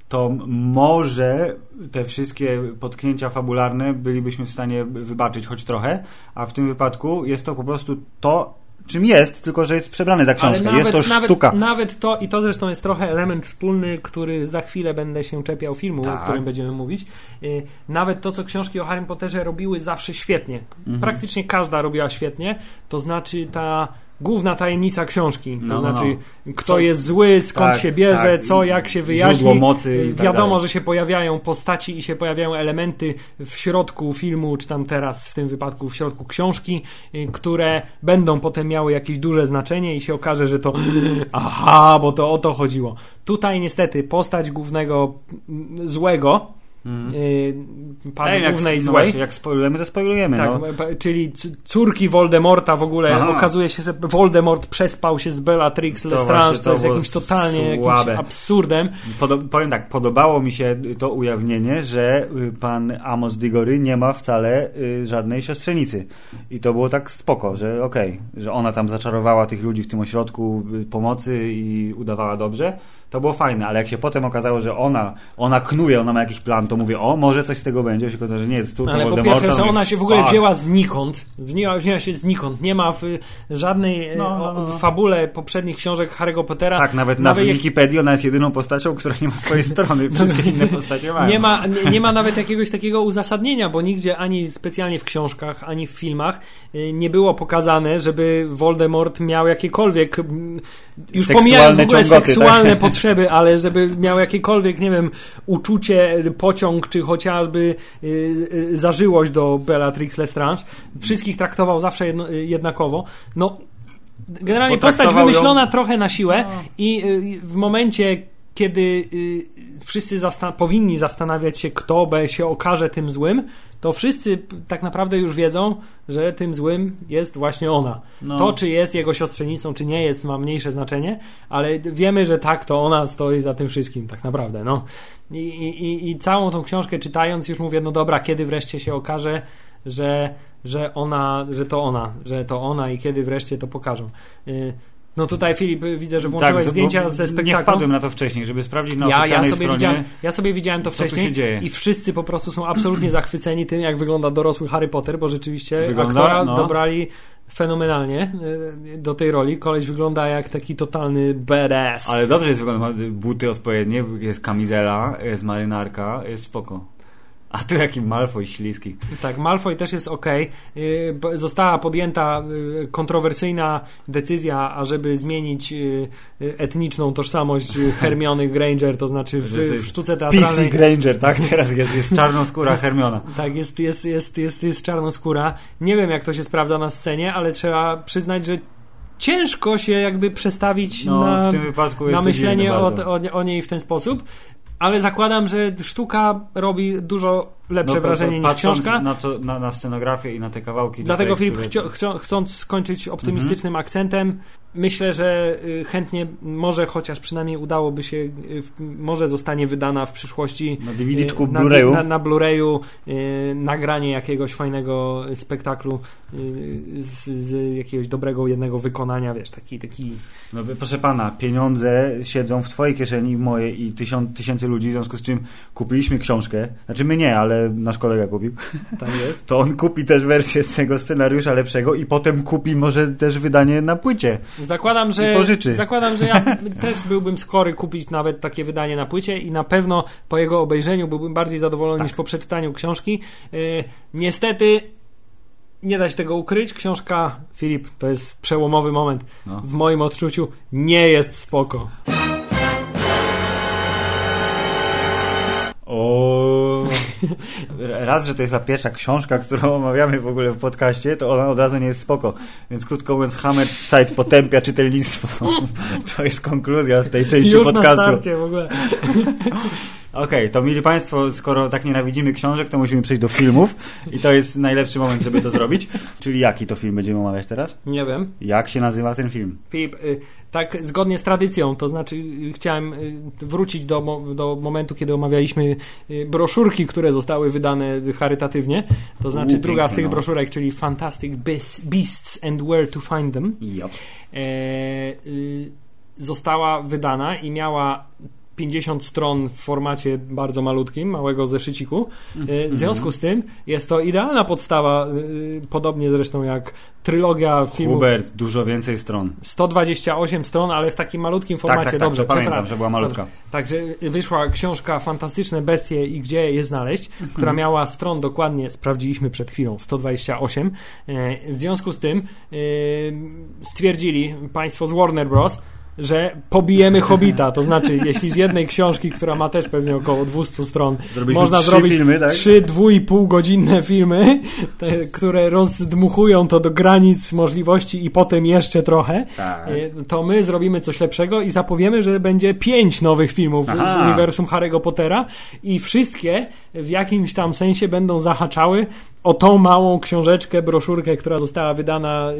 To może te wszystkie potknięcia fabularne bylibyśmy w stanie wybaczyć choć trochę, a w tym wypadku jest to po prostu to, czym jest, tylko że jest przebrany za książkę. Ale jest to nawet, sztuka. Nawet to, i to zresztą jest trochę element wspólny, który za chwilę będę się czepiał filmu, Tak. o którym będziemy mówić. Y, Nawet to, co książki o Harrym Potterze robiły zawsze świetnie. Mhm. Praktycznie każda robiła świetnie. To znaczy ta główna tajemnica książki. To No, no, znaczy, kto Co- jest zły, skąd Tak, się bierze, tak. co, jak się wyjaśni. Mocy tak Wiadomo, dalej. że się pojawiają postaci i się pojawiają elementy w środku filmu, czy tam teraz w tym wypadku w środku książki, y, które będą potem miały jakieś duże znaczenie i się okaże, że to [LAUGHS] aha, bo to o to chodziło. Tutaj niestety postać głównego mm, złego, y, pani Ej, jak, głównej no złej, właśnie, jak spoilujemy, to spoilujemy. tak, no. czyli córki Voldemorta w ogóle Aha. okazuje się, że Voldemort przespał się z Bellatrix To Lestrange, to, jest jakimś totalnie słabe. jakimś absurdem. Powiem tak, podobało mi się to ujawnienie, że y, pan Amos Digory nie ma wcale y, żadnej siostrzenicy. I to było tak spoko, że okej, że ona tam zaczarowała tych ludzi w tym ośrodku pomocy i udawała dobrze. To było fajne, ale jak się potem okazało, że ona, ona knuje, ona ma jakiś plan, to mówię, o, może coś z tego będzie. Się okazało, że nie jest córką Ale po pierwsze, że ona się w ogóle fuck. wzięła znikąd. Wzięła, wzięła się znikąd. Nie ma w żadnej No, no, no, no. fabule poprzednich książek Harry'ego Pottera. Tak, nawet na jak- Wikipedii ona jest jedyną postacią, która nie ma swojej [LAUGHS] strony. Wszystkie inne postacie mają. Nie ma, nie, nie ma nawet jakiegoś takiego uzasadnienia, bo nigdzie ani specjalnie w książkach, ani w filmach y, nie było pokazane, żeby Voldemort miał jakiekolwiek już pomijając w ogóle ciągoty, seksualne tak? [LAUGHS] potrzeby, ale żeby miał jakiekolwiek, nie wiem, uczucie, pociąg, czy chociażby y, y, zażyłość do Bellatrix Lestrange. Wszystkich traktował zawsze jedno, y, jednakowo. No, generalnie postać traktował ją- wymyślona trochę na siłę No. i w momencie, kiedy wszyscy zasta- powinni zastanawiać się, kto się okaże tym złym, to wszyscy tak naprawdę już wiedzą, że tym złym jest właśnie ona. No. To, czy jest jego siostrzenicą, czy nie jest, ma mniejsze znaczenie, ale wiemy, że tak, to ona stoi za tym wszystkim, tak naprawdę. No. I, i, I całą tą książkę czytając, już mówię, no dobra, kiedy wreszcie się okaże, że, że ona, że to ona, że to ona i kiedy wreszcie to pokażą. Y, No tutaj Filip, widzę, że włączyłeś Tak, zdjęcia ze Nie spektaklu. wpadłem na to wcześniej, żeby sprawdzić na Ja, ja, oficjalnej sobie stronie. widziałem, ja sobie widziałem to wcześniej się dzieje. i wszyscy po prostu są absolutnie zachwyceni tym, jak wygląda dorosły Harry Potter, bo rzeczywiście Wygląda, aktora no. dobrali fenomenalnie e, do tej roli. Koleś wygląda jak taki totalny badass. Ale dobrze jest wygląda, buty odpowiednie, jest kamizela, jest marynarka, jest spoko. A tu jaki Malfoy śliski. Tak, Malfoy też jest ok. Została podjęta y, kontrowersyjna decyzja, ażeby zmienić y, y, etniczną tożsamość [LAUGHS] Hermiony Granger, to znaczy w, w sztuce PC teatralnej. Granger, tak? Teraz jest, jest czarnoskóra [LAUGHS] Hermiona. Tak, jest, jest, jest, jest, jest czarnoskóra. Nie wiem, jak to się sprawdza na scenie, ale trzeba przyznać, że ciężko się jakby przestawić No, na, na myślenie o, o, o niej w ten sposób. Ale zakładam, że sztuka robi dużo lepsze No, wrażenie niż książka. Na, to, na, na scenografię i na te kawałki. Dlatego tutaj, Filip, które- chcio, chcąc skończyć optymistycznym Mhm. akcentem, myślę, że y, chętnie, może chociaż przynajmniej udałoby się, y, może zostanie wydana w przyszłości Na DVD-czku y, Blu-rayu. na, na Blu-rayu nagranie jakiegoś fajnego spektaklu z, z jakiegoś dobrego jednego wykonania, wiesz, taki, taki No, proszę pana, pieniądze siedzą w twojej kieszeni, w mojej i tysiąc, tysięcy ludzi, w związku z czym kupiliśmy książkę. Znaczy my nie, ale nasz kolega kupił. tam jest. To on kupi też wersję z tego scenariusza lepszego i potem kupi może też wydanie na płycie. Zakładam, że, pożyczy. zakładam, że ja [LAUGHS] też byłbym skory kupić nawet takie wydanie na płycie i na pewno po jego obejrzeniu byłbym bardziej zadowolony Tak. niż po przeczytaniu książki. Yy, niestety nie da się tego ukryć. Książka, Filip, to jest przełomowy moment. No. W moim odczuciu nie jest spoko. O. Raz, że to jest chyba pierwsza książka, którą omawiamy w ogóle w podcaście, to ona od razu nie jest spoko. Więc krótko mówiąc, Hammer Zeit potępia czytelnictwo. [LAUGHS] To jest konkluzja z tej części Już na podcastu. starcie w ogóle. Okej, to mieli Państwo, skoro tak nienawidzimy książek, to musimy przejść do filmów i to jest najlepszy moment, żeby to zrobić. Czyli jaki to film będziemy omawiać teraz? Nie wiem. Jak się nazywa ten film? Filip, y, tak zgodnie z tradycją, to znaczy y, chciałem y, wrócić do, do momentu, kiedy omawialiśmy broszurki, które zostały wydane charytatywnie. To znaczy U, druga z tych no. broszurek, czyli Fantastic Beas- Beasts and Where to Find Them, Yep. e, y, została wydana i miała 50 stron w formacie bardzo malutkim, małego zeszyciku. Mhm. W związku z tym jest to idealna podstawa, y, podobnie zresztą jak trylogia filmów. Hubert, dużo więcej stron. 128 stron, ale w takim malutkim formacie. tak, tak, Dobrze, to pamiętam, że była malutka. Dobrze. Także wyszła książka Fantastyczne Bestie i gdzie je znaleźć, która miała stron dokładnie, sprawdziliśmy przed chwilą, 128. E, W związku z tym stwierdzili państwo z Warner Bros., że pobijemy Hobita. To znaczy, jeśli z jednej książki, która ma też pewnie około 200 stron, Zrobiliśmy można trzy zrobić filmy, tak? trzy dwu i pół godzinne filmy, te, które rozdmuchują to do granic możliwości i potem jeszcze trochę, Tak. e, to my zrobimy coś lepszego i zapowiemy, że będzie pięć nowych filmów Aha. z uniwersum Harry'ego Pottera i wszystkie w jakimś tam sensie będą zahaczały o tą małą książeczkę, broszurkę, która została wydana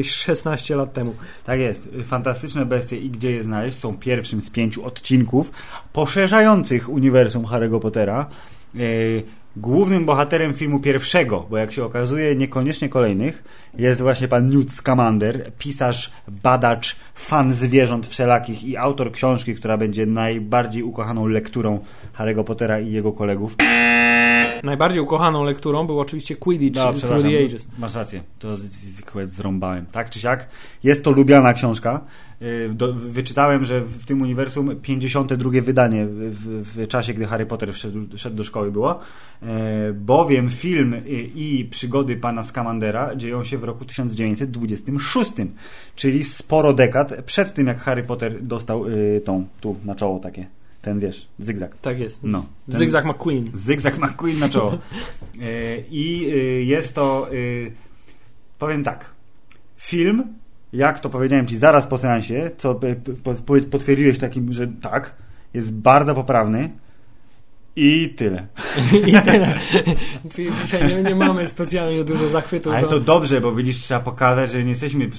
y, 16 lat temu. Tak jest. Fantastyczne bestie i gdzie je znaleźć są pierwszym z pięciu odcinków poszerzających uniwersum Harry'ego Pottera. E, Głównym bohaterem filmu pierwszego, bo jak się okazuje, niekoniecznie kolejnych, jest właśnie pan Newt Scamander, pisarz, badacz, fan zwierząt wszelakich i autor książki, która będzie najbardziej ukochaną lekturą Harry'ego Pottera i jego kolegów. Najbardziej ukochaną lekturą był oczywiście Quidditch No, Through the Ages. masz rację, to zrąbałem. Tak czy siak, jest to lubiana książka. Yy, Do, wyczytałem, że w tym uniwersum 52 wydanie w, w, czasie, gdy Harry Potter wszedł, szedł do szkoły było, yy, bowiem film i, i przygody pana Scamandera dzieją się w roku 1926, czyli sporo dekad przed tym, jak Harry Potter dostał yy, tą, tu na czoło takie, ten wiesz, zygzak. Tak jest. No. Ten- Zygzak McQueen. Zygzak McQueen na czoło. [LAUGHS] E, I e, jest to, e, powiem tak, film, jak to powiedziałem Ci zaraz po seansie, co po- po- potwierdziłeś takim, że tak, jest bardzo poprawny i tyle. [LAUGHS] I tyle. Dzisiaj nie, nie mamy specjalnie dużo zachwytu. Ale to dobrze, bo widzisz, trzeba pokazać, że nie jesteśmy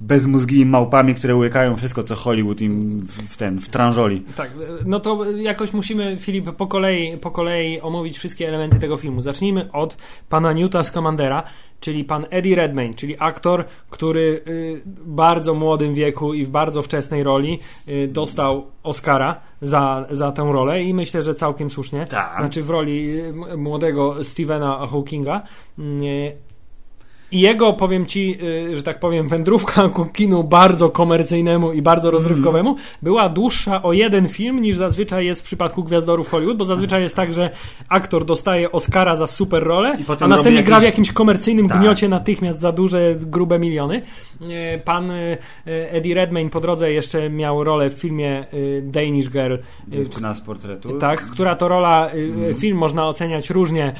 bezmózgimi małpami, które łykają wszystko, co Hollywood im w, w ten, w tranżoli. Tak, no to jakoś musimy, Filip, po kolei, po kolei omówić wszystkie elementy tego filmu. Zacznijmy od pana Newta Scamandera, czyli pan Eddie Redmayne, czyli aktor, który y, w bardzo młodym wieku i w bardzo wczesnej roli y, dostał Oscara za, za tę rolę i myślę, że całkiem słusznie. Tak. Znaczy w roli y, młodego Stephena Hawkinga. I jego, powiem ci, y, że tak powiem, wędrówka ku kinu bardzo komercyjnemu i bardzo rozrywkowemu była dłuższa o jeden film niż zazwyczaj jest w przypadku Gwiazdorów Hollywood, bo zazwyczaj jest tak, że aktor dostaje Oscara za super rolę, a następnie gra w jakimś komercyjnym Tak. gniocie natychmiast za duże, grube miliony. Y, Pan y, Eddie Redmayne po drodze jeszcze miał rolę w filmie Danish Girl, Dziewczyna z portretu. tak, która to rola, Mhm. film można oceniać różnie,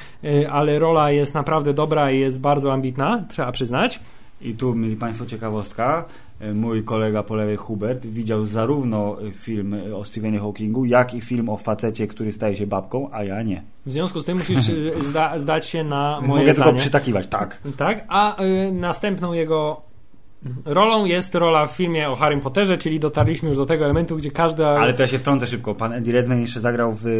ale rola jest naprawdę dobra i jest bardzo ambitna, trzeba przyznać. I tu mieli Państwo ciekawostka. E, Mój kolega po lewej Hubert widział zarówno e, film e, o Stephenie Hawkingu, jak i film o facecie, który staje się babką, a ja nie. W związku z tym musisz y, zda, zdać się na moje mogę zdanie. tylko przytakiwać, tak. Tak, a y, następną jego rolą jest rola w filmie o Harrym Potterze, czyli dotarliśmy już do tego elementu, gdzie każda... Ale to ja się wtrącę szybko. Pan Eddie Redmayne jeszcze zagrał w e,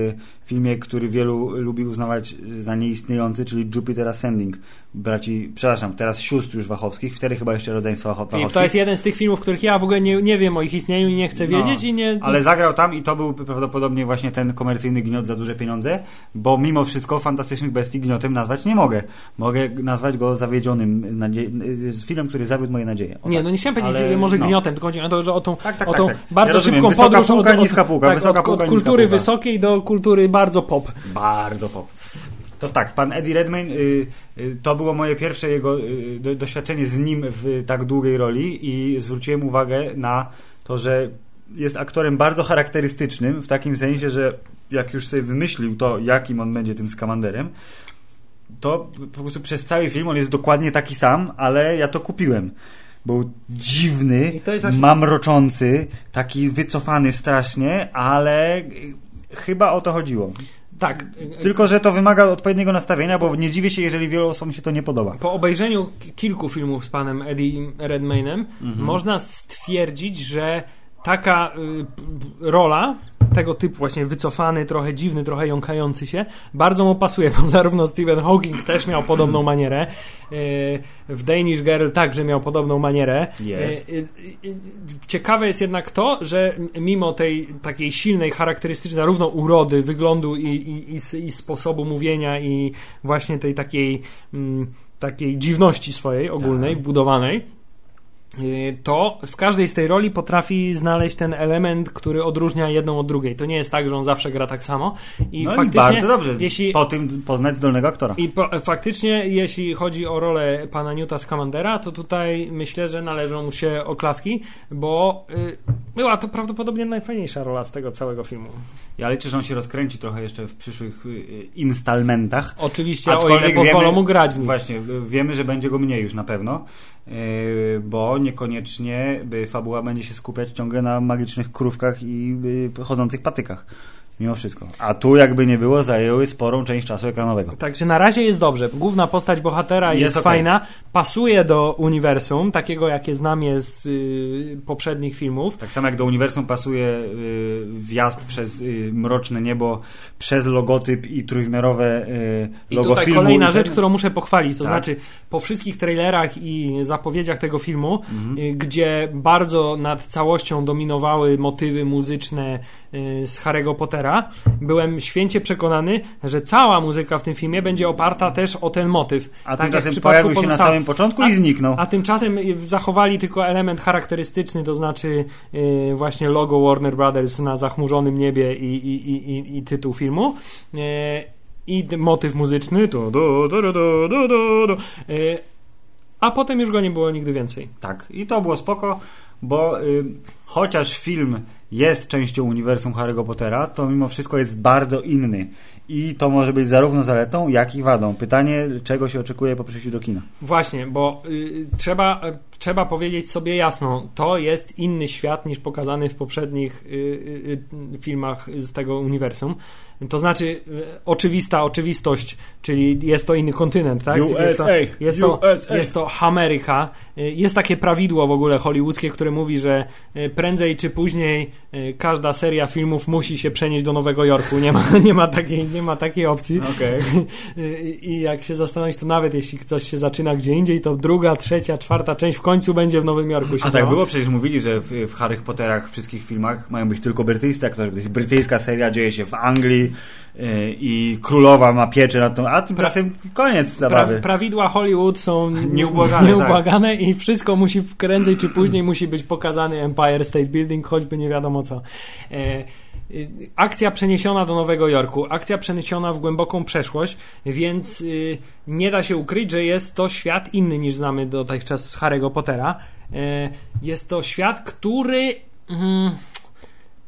filmie, który wielu lubi uznawać za nieistniejący, czyli Jupiter Ascending. Braci, przepraszam, teraz sióstr już Wachowskich, wtedy chyba jeszcze rodzeństwa Wacho- I Wachowskich. to jest jeden z tych filmów, których ja w ogóle nie, nie wiem o ich istnieniu i nie chcę No, wiedzieć i nie... Ale zagrał tam i to był prawdopodobnie właśnie ten komercyjny gniot za duże pieniądze, bo mimo wszystko Fantastycznych Bestii gniotem nazwać nie mogę. Mogę nazwać go zawiedzionym nadzie... z filmem, który zawiódł moje nadzieje. O Nie, tak. no nie chciałem powiedzieć, Ale że może no. gniotem, tylko chodzi o to, że o tą, Tak, tak, o tak, tą tak. bardzo Ja szybką Wysoka podróż półka, od, od, niska półka, tak, wysoka od, półka, od niska kultury półka. wysokiej do kultury bardzo pop. Bardzo pop. To tak, pan Eddie Redmayne, y, y, to było moje pierwsze jego y, do, doświadczenie z nim w tak długiej roli i zwróciłem uwagę na to, że jest aktorem bardzo charakterystycznym, w takim sensie, że jak już sobie wymyślił to, jakim on będzie tym skamanderem, to po prostu przez cały film on jest dokładnie taki sam, ale ja to kupiłem. Był dziwny, właśnie- mamroczący, taki wycofany strasznie, ale chyba o to chodziło. Tak. Tylko, że to wymaga odpowiedniego nastawienia, bo nie dziwię się, jeżeli wielu osobom się to nie podoba. Po obejrzeniu kilku filmów z panem Eddie Redmaynem Mhm. można stwierdzić, że taka y, rola tego typu, właśnie wycofany, trochę dziwny, trochę jąkający się, bardzo mu pasuje, bo zarówno Stephen Hawking też miał podobną manierę, w Danish Girl także miał podobną manierę. Jest. Ciekawe jest jednak to, że mimo tej takiej silnej, charakterystycznej zarówno urody, wyglądu i, i, i, i sposobu mówienia i właśnie tej takiej, mm, takiej dziwności swojej ogólnej, tak. wbudowanej, to w każdej z tej roli potrafi znaleźć ten element, który odróżnia jedną od drugiej. To nie jest tak, że on zawsze gra tak samo. I no faktycznie, i bardzo dobrze, jeśli, po tym poznać zdolnego aktora. I po, faktycznie, jeśli chodzi o rolę pana Newta Scamandera, to tutaj myślę, że należą mu się oklaski, bo y, była to prawdopodobnie najfajniejsza rola z tego całego filmu. Ja liczę, że on się rozkręci trochę jeszcze w przyszłych y, instalmentach. Oczywiście, o ile pozwolą wiemy, mu grać w nich. Właśnie, wiemy, że będzie go mniej już na pewno, y, bo niekoniecznie fabuła będzie się skupiać ciągle na magicznych krówkach i y, chodzących patykach mimo wszystko. A tu jakby nie było, zajęły sporą część czasu ekranowego. Także na razie jest dobrze. Główna postać bohatera jest, jest okay. fajna, pasuje do uniwersum, takiego jakie znam je z y, poprzednich filmów. Tak samo jak do uniwersum pasuje y, wjazd przez y, mroczne niebo, przez logotyp i trójwymiarowe y, logo I tutaj filmu. kolejna rzecz, którą muszę pochwalić, to tak. znaczy po wszystkich trailerach i zapowiedziach tego filmu, mhm. y, gdzie bardzo nad całością dominowały motywy muzyczne z Harry'ego Pottera, byłem święcie przekonany, że cała muzyka w tym filmie będzie oparta też o ten motyw. A tak tymczasem pojawił się na samym początku a, i zniknął. A tymczasem zachowali tylko element charakterystyczny, to znaczy yy, właśnie logo Warner Brothers na zachmurzonym niebie i, i, i, i tytuł filmu. Yy, I motyw muzyczny. Du, du, du, du, du, du, du, yy, a potem już go nie było nigdy więcej. Tak, i to było spoko, bo y, chociaż film jest częścią uniwersum Harry'ego Pottera, to mimo wszystko jest bardzo inny. I to może być zarówno zaletą, jak i wadą. Pytanie, czego się oczekuje po przyjściu do kina. Właśnie, bo y, trzeba, y, trzeba powiedzieć sobie jasno, to jest inny świat niż pokazany w poprzednich y, y, y filmach z tego uniwersum. To znaczy e, oczywista oczywistość, czyli jest to inny kontynent, tak? USA, jest to, jest, to, USA. jest to Ameryka. Jest takie prawidło w ogóle hollywoodzkie, które mówi, że prędzej czy później każda seria filmów musi się przenieść do Nowego Jorku. Nie ma, [LAUGHS] nie ma, takiej, nie ma takiej opcji. Okay. [LAUGHS] I jak się zastanowić, to nawet jeśli coś się zaczyna gdzie indziej, to druga, trzecia, czwarta część w końcu będzie w Nowym Jorku. A tak było? Przecież mówili, że w, w Harry Potterach wszystkich filmach mają być tylko brytyjscy aktorzy. To jest brytyjska seria, dzieje się w Anglii, Y, i królowa ma pieczę nad tą, a tymczasem koniec zabawy. Pra, prawidła Hollywood są [LAUGHS] nieubłagane, nieubłagane tak. i wszystko musi prędzej czy później musi być pokazany Empire State Building, choćby nie wiadomo co. E, akcja przeniesiona do Nowego Jorku, akcja przeniesiona w głęboką przeszłość, więc y, nie da się ukryć, że jest to świat inny niż znamy dotychczas z Harry'ego Pottera. E, jest to świat, który. Mm,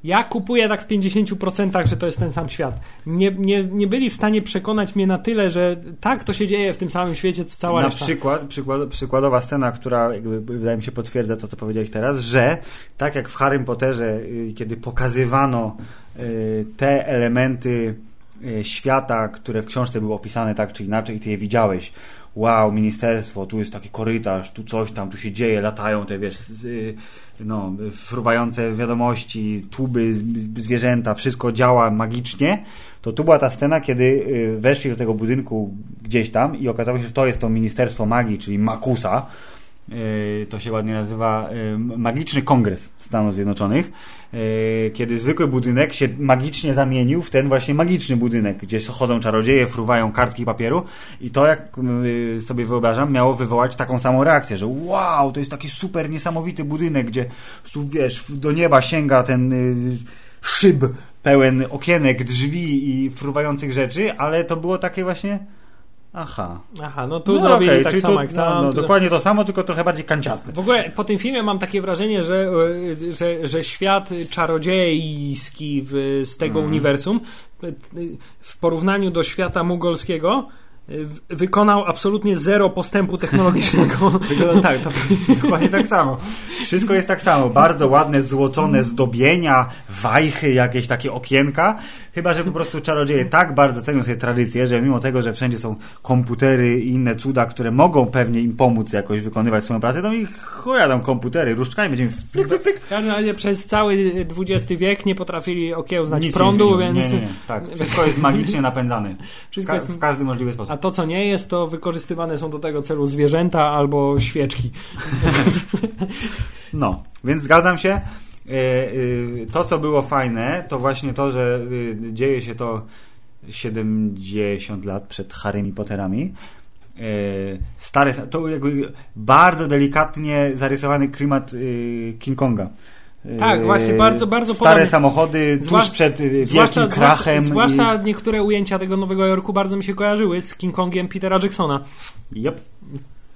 ja kupuję tak w 50%, że to jest ten sam świat. Nie, nie, nie byli w stanie przekonać mnie na tyle, że tak, to się dzieje w tym samym świecie, co cała Na reszta. przykład, przykład, przykładowa scena, która jakby, wydaje mi się potwierdza to, co powiedziałeś teraz, że tak jak w Harry Potterze, y, kiedy pokazywano y, te elementy y, świata, które w książce były opisane tak czy inaczej, ty je widziałeś, wow, ministerstwo, tu jest taki korytarz, tu coś tam, tu się dzieje, latają te, wiesz, no, fruwające wiadomości, tuby, zwierzęta, wszystko działa magicznie, to tu była ta scena, kiedy y, weszli do tego budynku gdzieś tam i okazało się, że to jest to Ministerstwo Magii, czyli Makusa, y, to się ładnie nazywa y, Magiczny Kongres Stanów Zjednoczonych, kiedy zwykły budynek się magicznie zamienił w ten właśnie magiczny budynek, gdzie chodzą czarodzieje, fruwają kartki papieru. I to, jak sobie wyobrażam, miało wywołać taką samą reakcję, że wow, to jest taki super niesamowity budynek, gdzie wiesz, do nieba sięga ten szyb pełen okienek, drzwi i fruwających rzeczy, ale to było takie właśnie Aha. Aha, no tu no zrobili okay, tak samo to, jak tam. No, no, dokładnie to samo, tylko trochę bardziej kanciaste. W ogóle po tym filmie mam takie wrażenie, że, że, że świat czarodziejski w, z tego mm. uniwersum w porównaniu do świata mugolskiego w- wykonał absolutnie zero postępu technologicznego. [LAUGHS] Wygląda tak, to [LAUGHS] dokładnie tak samo. Wszystko jest tak samo. Bardzo ładne, złocone zdobienia, wajchy, jakieś takie okienka. Chyba, że po prostu czarodzieje tak bardzo cenią sobie tradycję, że mimo tego, że wszędzie są komputery i inne cuda, które mogą pewnie im pomóc jakoś wykonywać swoją pracę, to mi chuja tam komputery, różdżkami będziemy... Fryk, fryk, fryk. W każdym razie przez cały XX wiek nie potrafili okiełznać Nic prądu, więc... Nie, nie, nie. Tak, wszystko jest magicznie napędzane. Wszystko Ka- jest- W każdy możliwy sposób. A to, co nie jest, to wykorzystywane są do tego celu zwierzęta albo świeczki. [LAUGHS] No, więc zgadzam się. E, e, To, co było fajne, to właśnie to, że e, dzieje się to 70 lat przed Harrymi Potterami. E, Stare, to jakby bardzo delikatnie zarysowany klimat e, King Konga. E, Tak, właśnie, bardzo, bardzo Stare podobny. samochody tuż Zwłasz- przed Zwłaszcza, wielkim krachem. zwłaszcza, zwłaszcza niektóre ujęcia tego Nowego Jorku bardzo mi się kojarzyły z King Kongiem Petera Jacksona. Yep.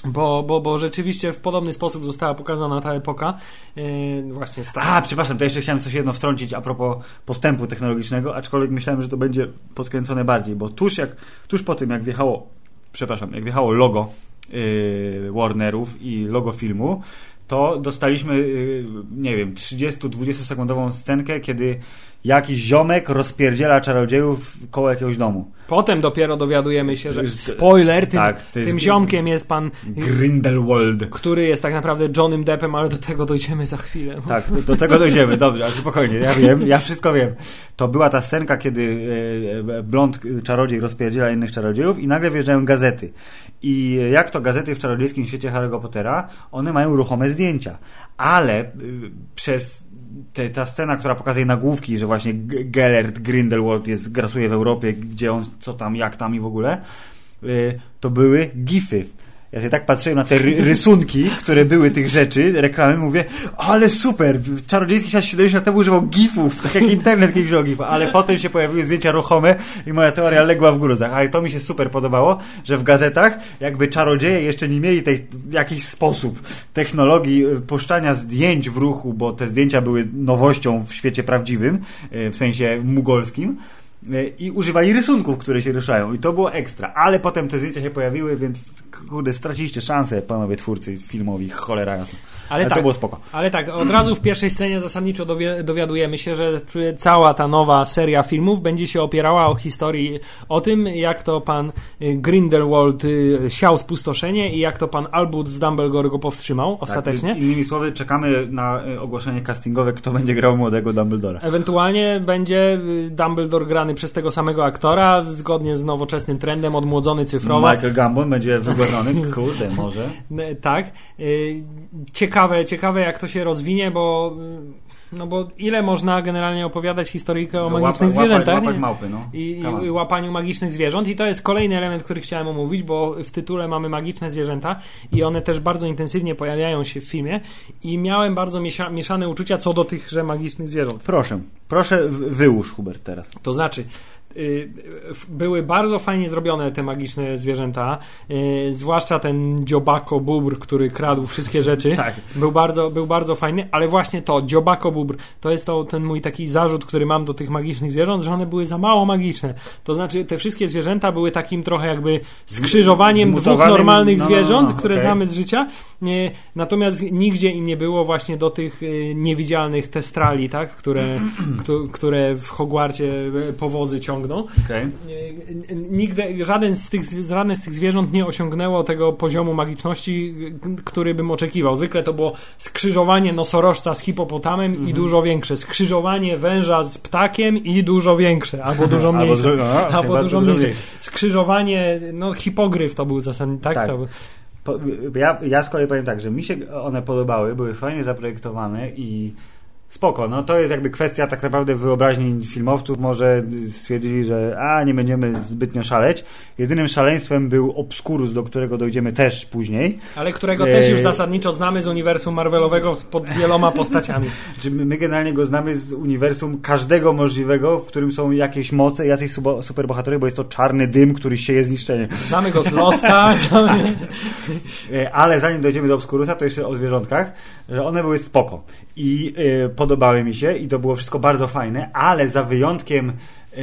Bo, bo, bo rzeczywiście w podobny sposób została pokazana ta epoka. Yy, właśnie stara. A, przepraszam, to jeszcze chciałem coś jedno wtrącić a propos postępu technologicznego, aczkolwiek myślałem, że to będzie podkręcone bardziej, bo tuż, jak, tuż po tym, jak wjechało, przepraszam, jak wjechało logo yy, Warnerów i logo filmu, to dostaliśmy, yy, nie wiem, 30-20 sekundową scenkę, kiedy jakiś ziomek rozpierdziela czarodziejów koło jakiegoś domu. Potem dopiero dowiadujemy się, że spoiler, tym, tak, jest- tym ziomkiem jest pan, Grindelwald. który jest tak naprawdę Johnnym Deppem, ale do tego dojdziemy za chwilę. Tak, do, do tego dojdziemy, dobrze, ale spokojnie, ja wiem, ja wszystko wiem. To była ta scenka, kiedy e, e, blond czarodziej rozpierdziela innych czarodziejów i nagle wjeżdżają gazety. I jak to gazety w czarodziejskim świecie Harry'ego Pottera, one mają ruchome zdjęcia, ale y, przez te, ta scena, która pokazuje nagłówki, że właśnie Gellert Grindelwald jest, grasuje w Europie, gdzie on, co tam, jak tam i w ogóle, y, to były gify. Ja sobie tak patrzyłem na te ry rysunki, które były tych rzeczy, reklamy, mówię, ale super, czarodziejski świat 70 lat temu używał gifów, tak jak internet kiedyś używał gifów, ale potem się pojawiły zdjęcia ruchome i moja teoria legła w gruzach, ale to mi się super podobało, że w gazetach jakby czarodzieje jeszcze nie mieli tej, w jakiś sposób technologii y, puszczania zdjęć w ruchu, bo te zdjęcia były nowością w świecie prawdziwym, y, w sensie mugolskim, y, i używali rysunków, które się ruszają i to było ekstra, ale potem te zdjęcia się pojawiły, więc kurde, straciliście szansę, panowie twórcy filmowi, cholera jasna. Ale Ale tak. to było spoko. Ale tak, od razu w pierwszej scenie zasadniczo dowie, dowiadujemy się, że cała ta nowa seria filmów będzie się opierała o historii o tym, jak to pan y, Grindelwald y, siał spustoszenie i jak to pan Albus Dumbledore go powstrzymał ostatecznie. Tak, innymi słowy, czekamy na y, ogłoszenie castingowe, kto będzie grał młodego Dumbledora. Ewentualnie będzie Dumbledore grany przez tego samego aktora, zgodnie z nowoczesnym trendem, odmłodzony cyfrowo. Michael Gambon będzie wygłodzony, [LAUGHS] kurde, może. Tak. Y, Ciekawe, ciekawe jak to się rozwinie, bo no bo ile można generalnie opowiadać historyjkę o magicznych Łapa- zwierzętach Łapać, małpy, no. I, i łapaniu magicznych zwierząt i to jest kolejny element, który chciałem omówić, bo w tytule mamy magiczne zwierzęta i one też bardzo intensywnie pojawiają się w filmie i miałem bardzo miesza- mieszane uczucia co do tychże magicznych zwierząt. Proszę, proszę wyłóż Hubert teraz. To znaczy, były bardzo fajnie zrobione te magiczne zwierzęta, y, zwłaszcza ten dziobako bubr, który kradł wszystkie rzeczy. [LAUGHS] Tak. Był bardzo, był bardzo fajny, ale właśnie to, dziobako bubr, to jest to ten mój taki zarzut, który mam do tych magicznych zwierząt, że one były za mało magiczne. To znaczy, te wszystkie zwierzęta były takim trochę jakby skrzyżowaniem dwóch normalnych no, no, zwierząt, no, które okej. znamy z życia. Nie, natomiast nigdzie im nie było właśnie do tych y, niewidzialnych testrali, tak? które, [CLEARS THROAT] któ- które w Hogwarcie y, powozy ciągną. Okej. Nie, Nigdy, żaden z, tych, żadne z tych zwierząt nie osiągnęło tego poziomu magiczności, który bym oczekiwał. Zwykle to było skrzyżowanie nosorożca z hipopotamem Mhm. i dużo większe. Skrzyżowanie węża z ptakiem i dużo większe. Albo [LAUGHS] dużo Albo mniejsze. dużo- no, albo dużo dużo mniejsze. mniejsze. Skrzyżowanie, no hipogryf to był zasadniczo, tak? Tak. To, był- Po, ja, ja z kolei powiem tak, że mi się one podobały, były fajnie zaprojektowane i spoko, no to jest jakby kwestia tak naprawdę wyobraźni filmowców, może stwierdzili, że a, nie będziemy zbytnio szaleć. Jedynym szaleństwem był Obscurus, do którego dojdziemy też później. ale którego też już zasadniczo znamy z uniwersum Marvelowego z- pod wieloma postaciami. [LAUGHS] Czy my, generalnie go znamy z uniwersum każdego możliwego, w którym są jakieś moce, jacyś superbohaterowie, bo jest to czarny dym, który sieje zniszczenie. Znamy go z Losta, [LAUGHS] znamy... E, Ale zanim dojdziemy do Obscurusa, to jeszcze o zwierzątkach, że one były spoko i e, podobały mi się i to było wszystko bardzo fajne, ale za wyjątkiem e, e,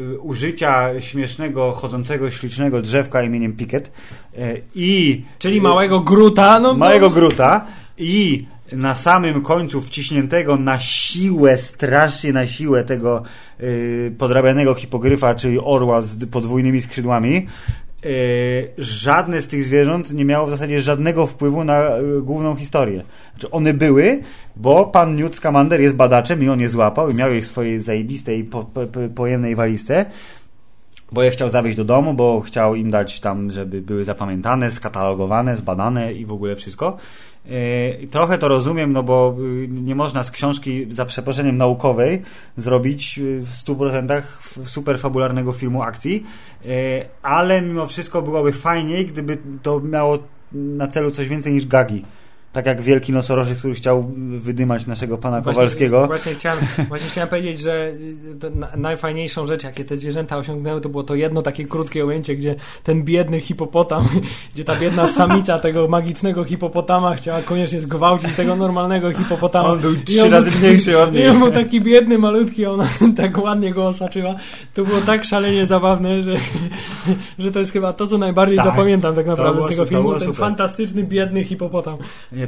y, użycia śmiesznego, chodzącego, ślicznego drzewka imieniem Picket y, i... Czyli małego gruta. No, małego no. gruta i na samym końcu wciśniętego na siłę, strasznie na siłę tego y, podrabianego hipogryfa, czyli orła z podwójnymi skrzydłami, y, żadne z tych zwierząt nie miało w zasadzie żadnego wpływu na y, główną historię. Znaczy one były, bo pan Newt Scamander jest badaczem i on je złapał i miał je w swojej zajebistej, po, po, pojemnej walizce bo je chciał zawieźć do domu, bo chciał im dać tam, żeby były zapamiętane, skatalogowane, zbadane i w ogóle wszystko. Yy, trochę to rozumiem, no bo yy, nie można z książki za przeproszeniem naukowej zrobić yy, w 100% super fabularnego filmu akcji, ale mimo wszystko byłoby fajniej, gdyby to miało na celu coś więcej niż gagi. Tak jak wielki nosorożec, który chciał wydymać naszego pana właśnie, Kowalskiego. Właśnie chciałem, właśnie chciałem powiedzieć, że y, najfajniejszą rzecz, jakie te zwierzęta osiągnęły, to było to jedno takie krótkie ujęcie, gdzie ten biedny hipopotam, [LAUGHS] gdzie ta biedna samica tego magicznego hipopotama chciała koniecznie zgwałcić tego normalnego hipopotama. On był trzy razy mniejszy od niej. I on był taki biedny, malutki, ona [LAUGHS] tak ładnie go osaczyła. To było tak szalenie zabawne, że, [LAUGHS] że to jest chyba to, co najbardziej tak, zapamiętam tak naprawdę z tego filmu. Ten super. fantastyczny, biedny hipopotam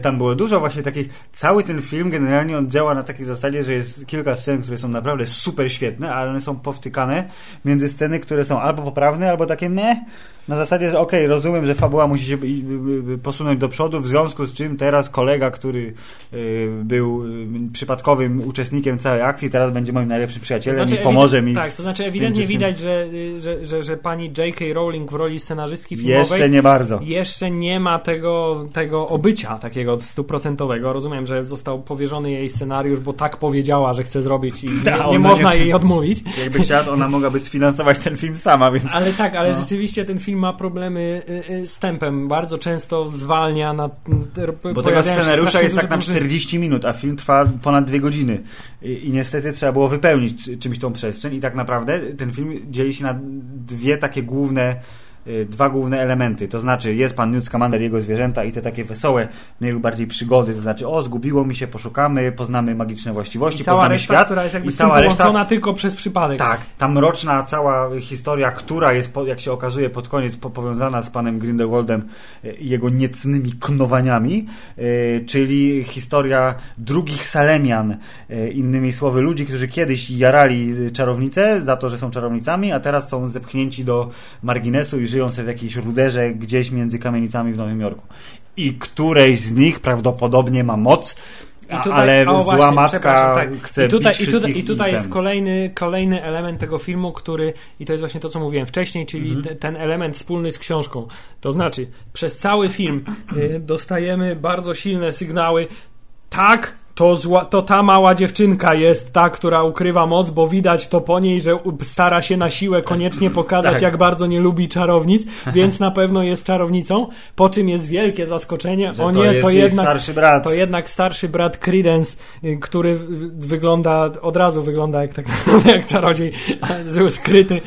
tam było dużo właśnie takich, cały ten film generalnie on działa na takiej zasadzie, że jest kilka scen, które są naprawdę super świetne, ale one są powtykane między sceny, które są albo poprawne, albo takie meh, na zasadzie, że okej, okay, rozumiem, że fabuła musi się posunąć do przodu, w związku z czym teraz kolega, który y, był y, przypadkowym uczestnikiem całej akcji, teraz będzie moim najlepszym przyjacielem to znaczy, i pomoże mi. Tak, to znaczy ewidentnie widać, że, y, że, że, że pani J.K. Rowling w roli scenarzystki filmowej jeszcze nie bardzo. Jeszcze nie ma tego, tego obycia takiego stuprocentowego. Rozumiem, że został powierzony jej scenariusz, bo tak powiedziała, że chce zrobić i [LAUGHS] Ta, nie, nie można nie, jej odmówić. Jakby chciała, ona mogłaby sfinansować ten film sama, więc... Ale tak, ale no. rzeczywiście ten film ma problemy y, y, z tempem. Bardzo często zwalnia na. Bo tego scenariusza jest tak na 40 minut, a film trwa ponad dwie godziny. I, I, niestety trzeba było wypełnić czymś tą przestrzeń. I tak naprawdę ten film dzieli się na dwie takie główne dwa główne elementy, to znaczy jest pan Newt Scamander, jego zwierzęta i te takie wesołe, mniej bardziej przygody, to znaczy o, zgubiło mi się, poszukamy, poznamy magiczne właściwości, poznamy reszta, świat. która jest jakby i cała reszta tylko przez przypadek. Tak, ta mroczna cała historia, która jest, jak się okazuje, pod koniec powiązana z panem Grindelwaldem y, i jego niecnymi knowaniami, y, czyli historia drugich Salemian, innymi słowy, ludzi, którzy kiedyś jarali czarownice za to, że są czarownicami, a teraz są zepchnięci do marginesu i żyją sobie w jakiejś ruderze gdzieś między kamienicami w Nowym Jorku. I którejś z nich prawdopodobnie ma moc, Tutaj, ale o, zła tak. chce I tutaj, i tutaj, i tutaj jest kolejny, kolejny element tego filmu, który, i to jest właśnie to, co mówiłem wcześniej, czyli mhm. te, ten element wspólny z książką. To znaczy, przez cały film y, dostajemy bardzo silne sygnały, tak, to, zła, to ta mała dziewczynka jest ta, która ukrywa moc, bo widać to po niej, że stara się na siłę koniecznie pokazać, tak. jak bardzo nie lubi czarownic, [LAUGHS] więc na pewno jest czarownicą. Po czym jest wielkie zaskoczenie. Że o nie, to, to jednak starszy brat. To jednak starszy brat Credence, y, który wygląda od razu wygląda jak, tak, [LAUGHS] jak czarodziej, [LAUGHS] zły skryty.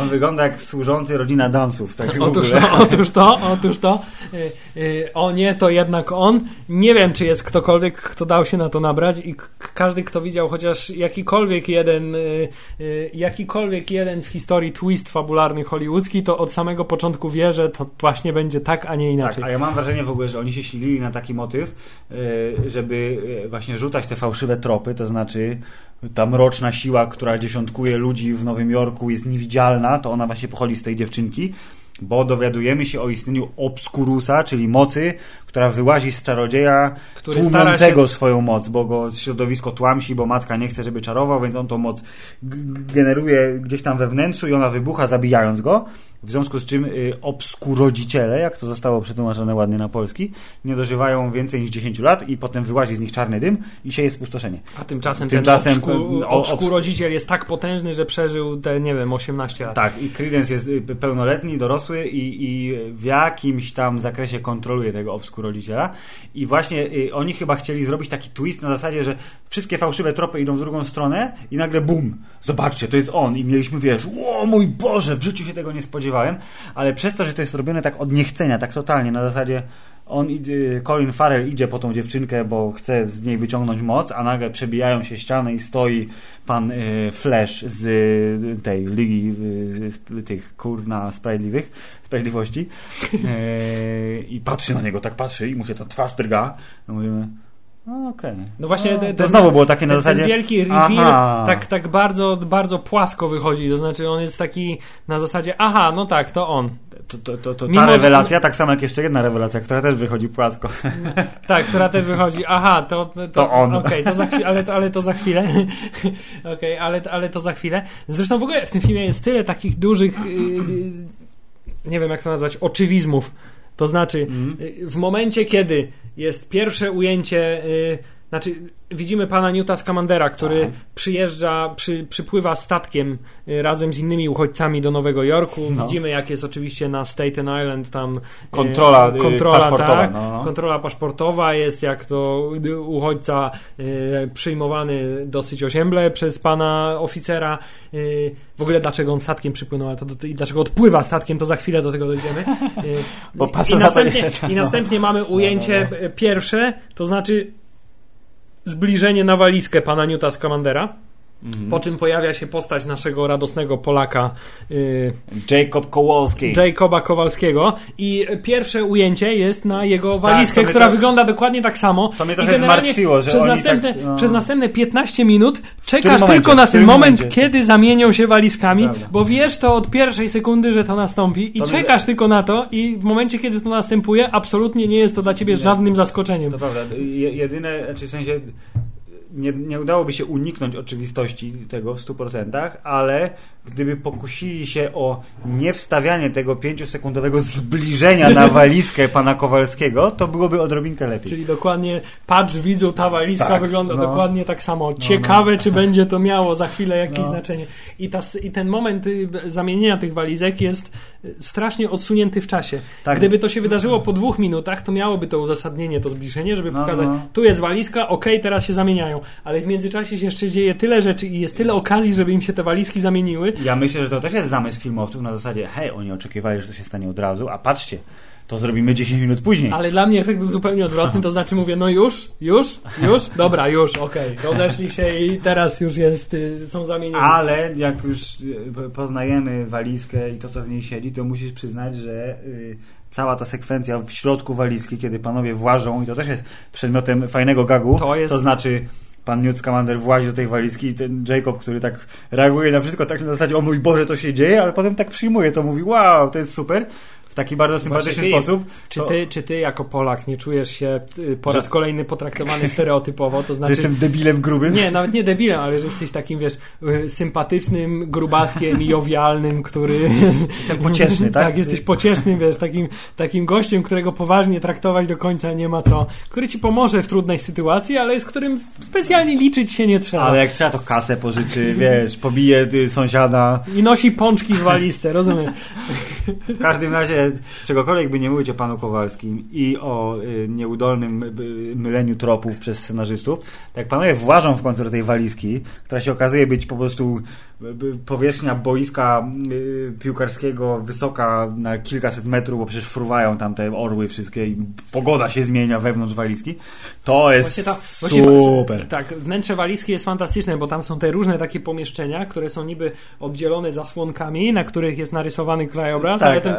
On wygląda jak służący rodzina Damsów. Tak otóż, to, otóż to, otóż to. Y, y, o nie, to jednak on. Nie wiem, czy jest ktokolwiek, kto dał dał się na to nabrać i każdy, kto widział chociaż jakikolwiek jeden y, y, jakikolwiek jeden w historii twist fabularny hollywoodzki, to od samego początku wie, że to właśnie będzie tak, a nie inaczej. Tak, a ja mam wrażenie w ogóle, że oni się silili na taki motyw, y, żeby właśnie rzucać te fałszywe tropy, to znaczy ta mroczna siła, która dziesiątkuje ludzi w Nowym Jorku jest niewidzialna, to ona właśnie pochodzi z tej dziewczynki, bo dowiadujemy się o istnieniu obskurusa, czyli mocy, która wyłazi z czarodzieja Który tłumiącego się... swoją moc, bo go środowisko tłamsi, bo matka nie chce, żeby czarował, więc on tą moc generuje gdzieś tam we wnętrzu i ona wybucha, zabijając go. W związku z czym y, obskurodziciele, jak to zostało przetłumaczone ładnie na polski, nie dożywają więcej niż 10 lat i potem wyłazi z nich czarny dym i się jest spustoszenie. A tymczasem, tymczasem ten obsku, obskurodziciel jest tak potężny, że przeżył te, nie wiem, 18 lat. Tak, i Credence jest y, pełnoletni, dorosły i, i w jakimś tam zakresie kontroluje tego obskurodziciela i właśnie y, oni chyba chcieli zrobić taki twist na zasadzie, że wszystkie fałszywe tropy idą w drugą stronę i nagle bum, zobaczcie, to jest on. I mieliśmy, wiesz, o mój Boże, w życiu się tego nie spodziewałem, ale przez to, że to jest robione tak od niechcenia, tak totalnie, na zasadzie on, idzie- Colin Farrell idzie po tą dziewczynkę, bo chce z niej wyciągnąć moc, a nagle przebijają się ściany i stoi pan y, Flash z y, tej Ligi y, tych kurna sprawiedliwych, sprawiedliwości i patrzy na niego, tak patrzy i mu się ta twarz drga. No mówimy, no okej. No właśnie No, te- to ten- znowu było takie na ten, zasadzie... ten wielki reveal aha. tak, tak bardzo, bardzo płasko wychodzi, to znaczy on jest taki na zasadzie, aha, no tak, to on. To, to, to, to Mimo, ta że- rewelacja, tak samo jak jeszcze jedna rewelacja, która też wychodzi płasko. [LAUGHS] Tak, która też wychodzi, aha, to, to, To on. Okej, to za chwilę, ale, to- ale to za chwilę. [LAUGHS] Okej, ale, ale to za chwilę. Zresztą w ogóle w tym filmie jest tyle takich dużych, yy, yy, nie wiem jak to nazwać, oczywizmów. To znaczy, y, w momencie, kiedy jest pierwsze ujęcie, y, znaczy widzimy pana Newta Scamandera, który Tak. przyjeżdża, przy, przypływa statkiem y, razem z innymi uchodźcami do Nowego Jorku. No. Widzimy, jak jest oczywiście na Staten Island tam y, Kontrola, y, kontrola paszportowa, tak, no, no. kontrola paszportowa jest jak to uchodźca y, przyjmowany dosyć osiemble przez pana oficera. Y, w ogóle dlaczego on statkiem przypłynął, ale to, to, i dlaczego odpływa statkiem, to za chwilę do tego dojdziemy. [LAUGHS] Bo i, następnie, nie- I następnie mamy ujęcie [LAUGHS] no, y, pierwsze, to znaczy zbliżenie na walizkę pana Newta Scamandera, Mhm. po czym pojawia się postać naszego radosnego Polaka y, Jacob Kowalski. Jacoba Kowalskiego i pierwsze ujęcie jest na jego walizkę, to mnie która to- wygląda dokładnie tak samo. To mnie trochę zmartwiło, że przez, oni następne, tak, no. przez następne 15 minut czekasz momencie? tylko na ten moment, momencie? kiedy zamienią się walizkami, Prawda. bo wiesz to od pierwszej sekundy, że to nastąpi i To czekasz tylko na to i w momencie, kiedy to następuje, absolutnie nie jest to dla ciebie Nie. żadnym zaskoczeniem. To prawda. Je, jedyne, znaczy w sensie nie, nie udałoby się uniknąć oczywistości tego w 100%, ale gdyby pokusili się o niewstawianie tego 5-sekundowego zbliżenia na [LAUGHS] walizkę pana Kowalskiego, to byłoby odrobinkę lepiej. Czyli dokładnie patrz widzu, ta walizka Tak, wygląda no. dokładnie tak samo. Ciekawe, czy będzie to miało za chwilę jakieś No. znaczenie. I, ta, I ten moment y, zamienienia tych walizek jest y, strasznie odsunięty w czasie. Tak. Gdyby to się wydarzyło po dwóch minutach, to miałoby to uzasadnienie, to zbliżenie, żeby No, pokazać, no. tu jest walizka, okej, teraz się zamieniają. Ale w międzyczasie się jeszcze dzieje tyle rzeczy i jest tyle okazji, żeby im się te walizki zamieniły. Ja myślę, że to też jest zamysł filmowców na zasadzie, hej, oni oczekiwali, że to się stanie od razu, a patrzcie, to zrobimy 10 minut później. Ale dla mnie efekt był zupełnie odwrotny, to znaczy mówię, no już, już, już, dobra, już, okej, rozeszli się i teraz już jest, y, są zamienieni. Ale jak już y, poznajemy walizkę i to, co w niej siedzi, to musisz przyznać, że y, cała ta sekwencja w środku walizki, kiedy panowie włażą, i to też jest przedmiotem fajnego gagu, To jest- znaczy pan Newt Scamander włazi do tej walizki i ten Jacob, który tak reaguje na wszystko, tak na zasadzie, o mój Boże, to się dzieje, ale potem tak przyjmuje, to mówi, wow, to jest super, taki bardzo sympatyczny Właśnie, sposób. Czy to, ty, czy ty jako Polak nie czujesz się y, po Że- raz kolejny potraktowany stereotypowo, to że znaczy... jestem debilem grubym? Nie, nawet nie debilem, ale że jesteś takim, wiesz, y, sympatycznym grubaskiem [LAUGHS] i jowialnym, który... Jestem pocieszny, [LAUGHS] tak? tak, jesteś pociesznym, wiesz, takim, takim gościem, którego poważnie traktować do końca nie ma co, który ci pomoże w trudnej sytuacji, ale z którym specjalnie liczyć się nie trzeba. Ale jak trzeba, to kasę pożyczy, [LAUGHS] wiesz, pobije y, sąsiada. I nosi pączki w walizce, rozumiem? W każdym razie, czegokolwiek by nie mówić o panu Kowalskim i o y, nieudolnym y, myleniu tropów przez scenarzystów, tak panowie włażą w końcu do tej walizki, która się okazuje być po prostu y, powierzchnia boiska piłkarskiego wysoka na kilkaset metrów, bo przecież fruwają tam te orły wszystkie i pogoda się zmienia wewnątrz walizki. To jest fa- super. Tak, wnętrze walizki jest fantastyczne, bo tam są te różne takie pomieszczenia, które są niby oddzielone zasłonkami, na których jest narysowany krajobraz, ale ten a-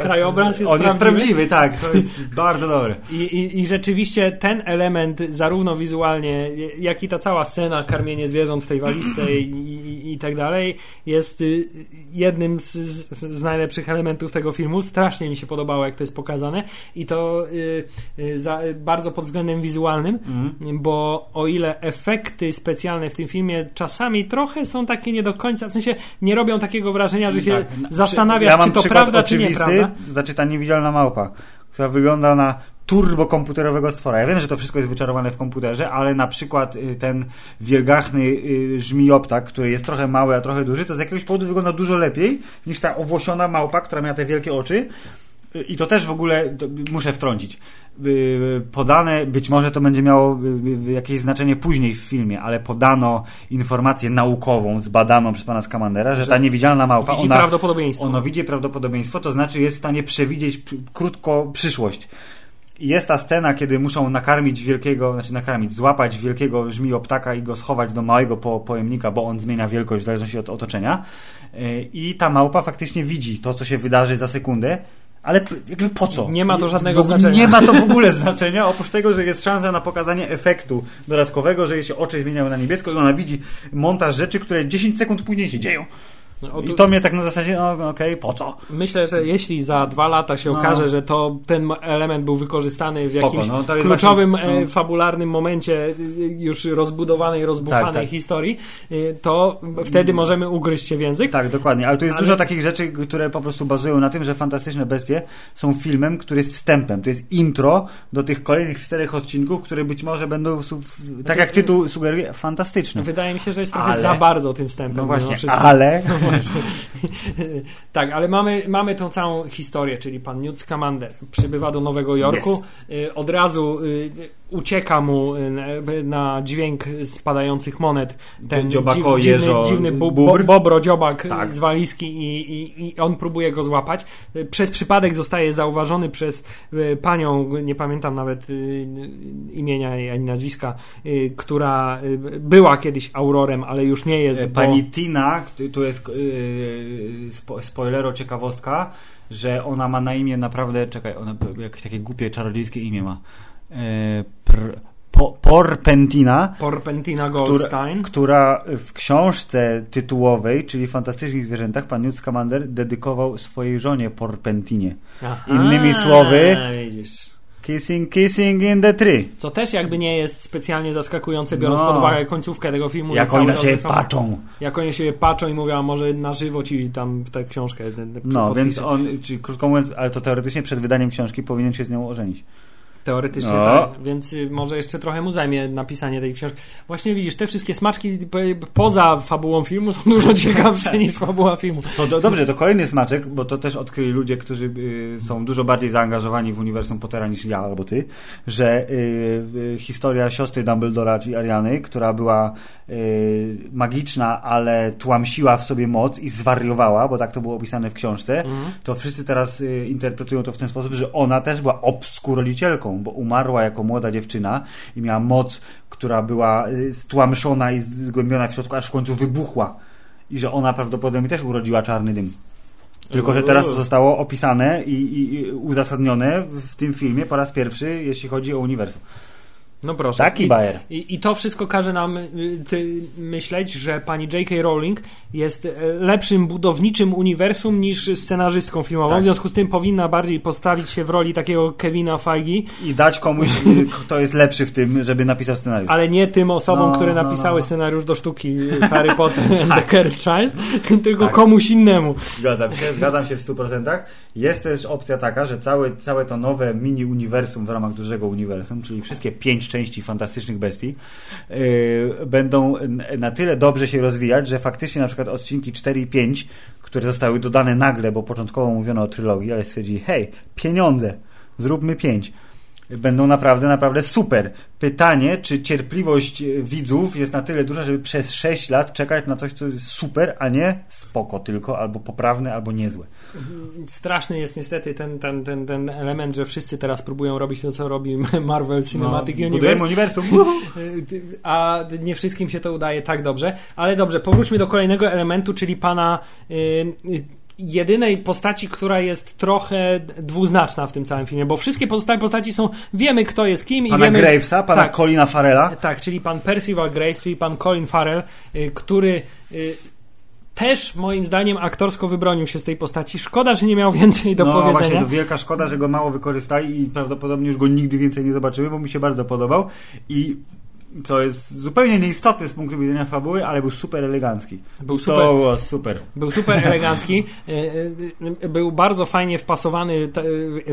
jest On jest prawdziwy. prawdziwy, tak. To jest [LAUGHS] bardzo dobre. I, i, I rzeczywiście ten element, zarówno wizualnie, jak i ta cała scena, karmienie zwierząt w tej walizce i, i, tak dalej, jest y, jednym z, z, najlepszych elementów tego filmu. Strasznie mi się podobało, jak to jest pokazane. I to y, y, za, bardzo pod względem wizualnym, Mhm. bo o ile efekty specjalne w tym filmie czasami trochę są takie nie do końca, w sensie nie robią takiego wrażenia, że się Tak. zastanawiasz, ja czy to prawda, czy nieprawda. Znaczy ta niewidzialna małpa, która wygląda na turbokomputerowego stwora. Ja wiem, że to wszystko jest wyczarowane w komputerze, ale na przykład y, ten wielgachny y, żmijoptak, który jest trochę mały, a trochę duży, to z jakiegoś powodu wygląda dużo lepiej niż ta owłosiona małpa, która miała te wielkie oczy. I to też w ogóle muszę wtrącić. Y, Podane, być może to będzie miało y, y, jakieś znaczenie później w filmie, ale podano informację naukową, zbadaną przez pana Skamandera, że, Że ta niewidzialna małpa, Widzi ona, prawdopodobieństwo. ono widzi prawdopodobieństwo, to znaczy jest w stanie przewidzieć krótko przyszłość. jest ta scena, kiedy muszą nakarmić wielkiego, znaczy nakarmić, złapać wielkiego żmioptaka i go schować do małego po, pojemnika, bo on zmienia wielkość w zależności od otoczenia. I ta małpa faktycznie widzi to, co się wydarzy za sekundę. Ale jakby po co? Nie ma to żadnego znaczenia. Nie ma to w [LAUGHS] ogóle znaczenia, oprócz tego, że jest szansa na pokazanie efektu dodatkowego, że jej się oczy zmieniają na niebiesko i ona widzi montaż rzeczy, które 10 sekund później się dzieją. No, I to mnie tak na zasadzie, no okej, po co? Myślę, że jeśli za dwa lata się No. okaże, że to ten element był wykorzystany w Spoko, jakimś no, to jest kluczowym, właśnie- e, no. fabularnym momencie y, już rozbudowanej, rozbuchanej Tak, tak. historii, y, to wtedy możemy ugryźć się w język. Tak, dokładnie, ale tu jest Ale- dużo takich rzeczy, które po prostu bazują na tym, że Fantastyczne Bestie są filmem, który jest wstępem. To jest intro do tych kolejnych czterech odcinków, które być może będą, tak jak tytuł sugeruje, fantastyczne. Wydaje mi się, że jest trochę Ale- za bardzo tym wstępem. No właśnie, ale... [LAUGHS] [LAUGHS] Tak, ale mamy, mamy tą całą historię, czyli pan Newt Scamander przybywa do Nowego Jorku, y, od razu y, ucieka mu y, na dźwięk spadających monet ten Dziobako, dziw- jeżo, dziwny, dziwny bu, bo, bobro dziobak Tak. z walizki i, i, i on próbuje go złapać. Przez przypadek zostaje zauważony przez y, panią, nie pamiętam nawet y, imienia ani nazwiska, która była kiedyś Aurorem, ale już nie jest. E, bo- Pani Tina, t- tu jest yy, spo, spoilero, ciekawostka, że ona ma na imię naprawdę, czekaj, ona jakieś takie głupie, czarodziejskie imię ma. Yy, pr, po, Porpentina, Porpentina która, Goldstein. która w książce tytułowej, czyli Fantastycznych Zwierzętach, pan Newt Scamander dedykował swojej żonie Porpentinie. Aha, Innymi słowy- Widzisz. Kissing, kissing in the tree. Co też jakby nie jest specjalnie zaskakujące, biorąc No. pod uwagę końcówkę tego filmu. Jak oni na siebie patrzą. Jak oni siebie patrzą i mówią, a może na żywo ci tam tę książkę No, więc on, czyli krótko mówiąc, ale to teoretycznie przed wydaniem książki powinien się z nią ożenić. Teoretycznie No. tak, więc y, może jeszcze trochę mu zajmie napisanie tej książki. Właśnie widzisz, te wszystkie smaczki po- poza fabułą filmu są dużo [LAUGHS] ciekawsze niż fabuła filmu. To do, dobrze, to kolejny smaczek, bo to też odkryli ludzie, którzy y, są dużo bardziej zaangażowani w uniwersum Pottera niż ja albo ty, że y, y, historia siostry Dumbledora, czyli Ariany, która była y, magiczna, ale tłamsiła w sobie moc i zwariowała, bo tak to było opisane w książce, Mhm. to wszyscy teraz y, interpretują to w ten sposób, że ona też była bo umarła jako młoda dziewczyna i miała moc, która była y, stłamszona i zgłębiona w środku, aż w końcu wybuchła. I że ona prawdopodobnie też urodziła czarny dym. Tylko, że teraz to zostało opisane i, i, i uzasadnione w tym filmie po raz pierwszy, jeśli chodzi o uniwersum. No proszę. Taki I, bajer. i, I to wszystko każe nam y, ty, myśleć, że pani J.K. Rowling jest e, lepszym budowniczym uniwersum niż scenarzystką filmową. Tak. W związku z tym powinna bardziej postawić się w roli takiego Kevina Feige, I dać komuś, [LAUGHS] y, kto jest lepszy w tym, żeby napisał scenariusz. ale nie tym osobom, No, które no, napisały no. scenariusz do sztuki [LAUGHS] Harry Potter and the Cursed Child, [LAUGHS] tylko Tak. komuś innemu. Zgadzam się, zgadzam się w 100%. Jest też opcja taka, że całe, całe to nowe mini-uniwersum w ramach dużego uniwersum, czyli wszystkie pięć części fantastycznych bestii, yy, będą na tyle dobrze się rozwijać, że faktycznie na przykład odcinki 4 i 5, które zostały dodane nagle, bo początkowo mówiono o trylogii, ale stwierdzili, hej, pieniądze, zróbmy 5. Będą naprawdę, naprawdę super. Pytanie, czy cierpliwość e, widzów jest na tyle duża, żeby przez 6 lat czekać na coś, co jest super, a nie spoko tylko, albo poprawne, albo niezłe. Straszny jest niestety ten, ten, ten, ten element, że wszyscy teraz próbują robić to, co robi [LAUGHS] Marvel Cinematic no, Universe. Uniwersum. [LAUGHS] A nie wszystkim się to udaje tak dobrze. Ale dobrze, powróćmy do kolejnego elementu, czyli pana y, y, jedynej postaci, która jest trochę dwuznaczna w tym całym filmie, bo wszystkie pozostałe postaci są, wiemy kto jest kim i Pana wiemy... Gravesa, pana tak, Colina Farela. tak, czyli pan Percival Grace, czyli pan Colin Farrell, y, który y, też moim zdaniem aktorsko wybronił się z tej postaci. Szkoda, że nie miał więcej do no powiedzenia. właśnie, to wielka szkoda, że go mało wykorzystali i prawdopodobnie już go nigdy więcej nie zobaczymy, bo mi się bardzo podobał i co jest zupełnie nieistotne z punktu widzenia fabuły, ale był super elegancki. Był super. To było super. Był super [LAUGHS] elegancki, y, y, był bardzo fajnie wpasowany te-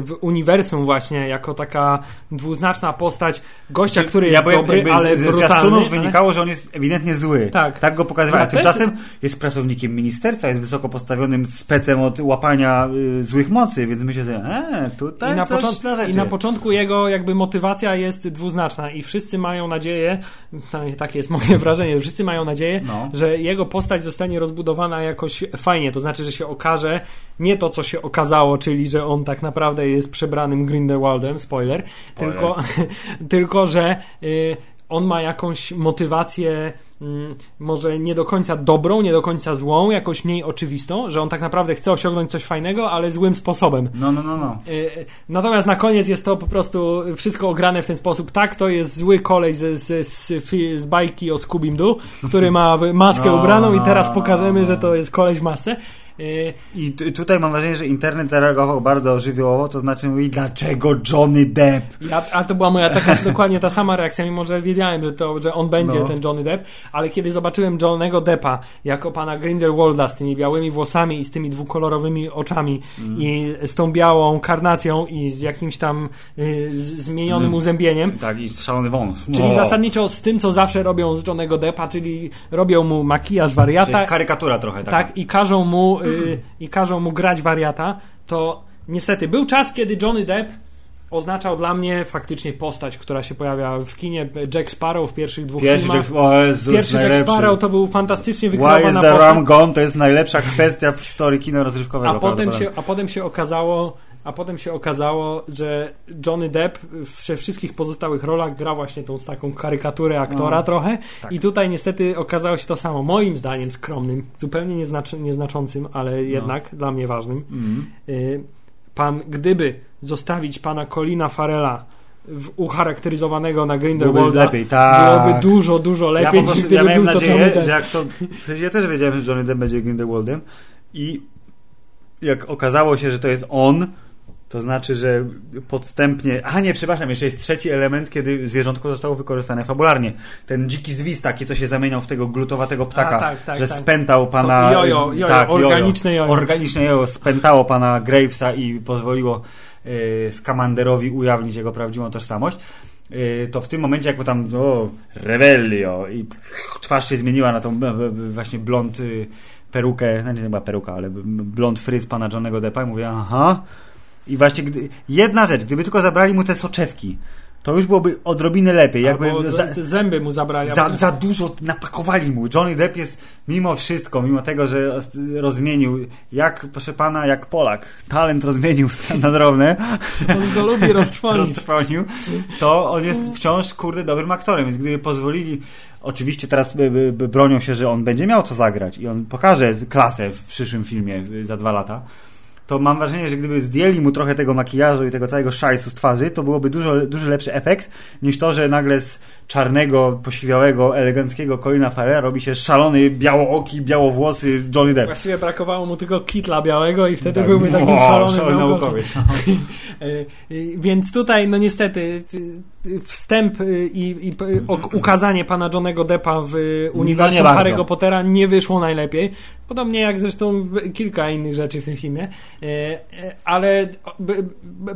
w uniwersum właśnie, jako taka dwuznaczna postać gościa, który jest ja byłem, dobry, jakby ale z- brutalny. zwiastunów ale- wynikało, że on jest ewidentnie zły. Tak. Tak go pokazywali. A No, też- tymczasem jest pracownikiem ministerstwa, jest wysoko postawionym specem od łapania y, złych mocy, więc myślę sobie, e, tutaj I na, począt- na. I na początku jego jakby motywacja jest dwuznaczna i wszyscy mają nadzieję, nadzieję, takie jest moje [LAUGHS] wrażenie, wszyscy mają nadzieję, No. że jego postać zostanie rozbudowana jakoś fajnie, to znaczy, że się okaże nie to, co się okazało, czyli że on tak naprawdę jest przebranym Grindelwaldem, spoiler, Spoiler. tylko, [LAUGHS] tylko że y, on ma jakąś motywację mm, może nie do końca dobrą, nie do końca złą, jakoś mniej oczywistą, że on tak naprawdę chce osiągnąć coś fajnego, ale złym sposobem. No, no, no, no. Y, Natomiast na koniec jest to po prostu wszystko ograne w ten sposób. Tak, to jest zły kolej z, z, z, z bajki o Scooby Doo, który ma maskę No, ubraną i no, teraz no, pokażemy, no. że to jest koleś w masce. Y, I tutaj mam wrażenie, że internet zareagował bardzo żywiołowo, to znaczy mówi, dlaczego Johnny Depp? Ja, a to była moja taka [LAUGHS] dokładnie ta sama reakcja, mimo że wiedziałem, że, to, że on będzie No. ten Johnny Depp, ale kiedy zobaczyłem Johnnego Deppa jako pana Grindelwalda z tymi białymi włosami i z tymi dwukolorowymi oczami Mm. i z tą białą karnacją i z jakimś tam y, z, zmienionym Mm. uzębieniem, Tak, i szalony wąs. Czyli O. zasadniczo z tym, co zawsze robią z Johnego Deppa, czyli robią mu makijaż To wariata, jest karykatura trochę taka. tak, i każą mu, y, i każą mu grać wariata, to niestety był czas, kiedy Johnny Depp oznaczał dla mnie faktycznie postać, która się pojawia w kinie. Jack Sparrow w pierwszych dwóch Pierwszy filmach. Jack, o Jezus, Pierwszy Jack najlepszy. Sparrow to był fantastycznie Why is wykreowana the postać. rum gone? To jest najlepsza kwestia w historii kina rozrywkowego. A potem, się, a potem się okazało, a potem się okazało, że Johnny Depp we wszystkich pozostałych rolach gra właśnie tą taką karykaturę aktora No, trochę tak. i tutaj niestety okazało się to samo. Moim zdaniem skromnym, zupełnie nieznacz, nieznaczącym, ale jednak dla mnie ważnym. Y, Pan, gdyby zostawić pana Colina Farela w, ucharakteryzowanego na Byłoby Grindelwalda, lepiej, tak. byłoby dużo, dużo ja, lepiej po niż prostu, ja miałem nadzieję, że jak to... w sensie Ja też wiedziałem, że Johnny Depp będzie Grindelwaldem i jak okazało się, że to jest on, to znaczy, że podstępnie... A nie, przepraszam, jeszcze jest trzeci element, kiedy zwierzątko zostało wykorzystane fabularnie. Ten dziki zwis taki, co się zamieniał w tego glutowatego ptaka, A, tak, tak, że tak. spętał pana... To jojo, jojo, tak, organiczne jojo. Organiczne jojo spętało pana Gravesa i pozwoliło y, Skamanderowi ujawnić jego prawdziwą tożsamość. Y, to w tym momencie, jak mu tam o, rebelio i twarz się zmieniła na tą właśnie blond y, perukę, no nie chyba peruka, ale blond fryz pana Johnego Deppa i mówię, aha. I właśnie gdy, jedna rzecz, gdyby tylko zabrali mu te soczewki, to już byłoby odrobinę lepiej. Jakby Albo za, z- zęby mu zabrali. za, za dużo napakowali mu. Johnny Depp jest mimo wszystko, mimo tego, że rozmienił, jak, proszę pana, jak Polak, talent rozmienił [LAUGHS] na drobne, On go lubi roztrwonić. [LAUGHS] roztrwonił, to on jest wciąż, kurde, dobrym aktorem, więc gdyby pozwolili, oczywiście teraz bronią się, że on będzie miał co zagrać i on pokaże klasę w przyszłym filmie za dwa lata, to mam wrażenie, że gdyby zdjęli mu trochę tego makijażu i tego całego szajsu z twarzy, to byłoby dużo, dużo lepszy efekt niż to, że nagle z czarnego, posiwiałego, eleganckiego Colina Farrella robi się szalony, białooki, białowłosy Johnny Depp. Właściwie brakowało mu tylko kitla białego i wtedy Tak. byłby takim O, szalonym szalony naukowiec. [LAUGHS] E, e, Więc tutaj, no niestety, y, wstęp i, i ukazanie pana Johnego Deppa w uniwersum nie bardzo. Harry'ego Pottera nie wyszło najlepiej. Podobnie jak zresztą kilka innych rzeczy w tym filmie. E, e, Ale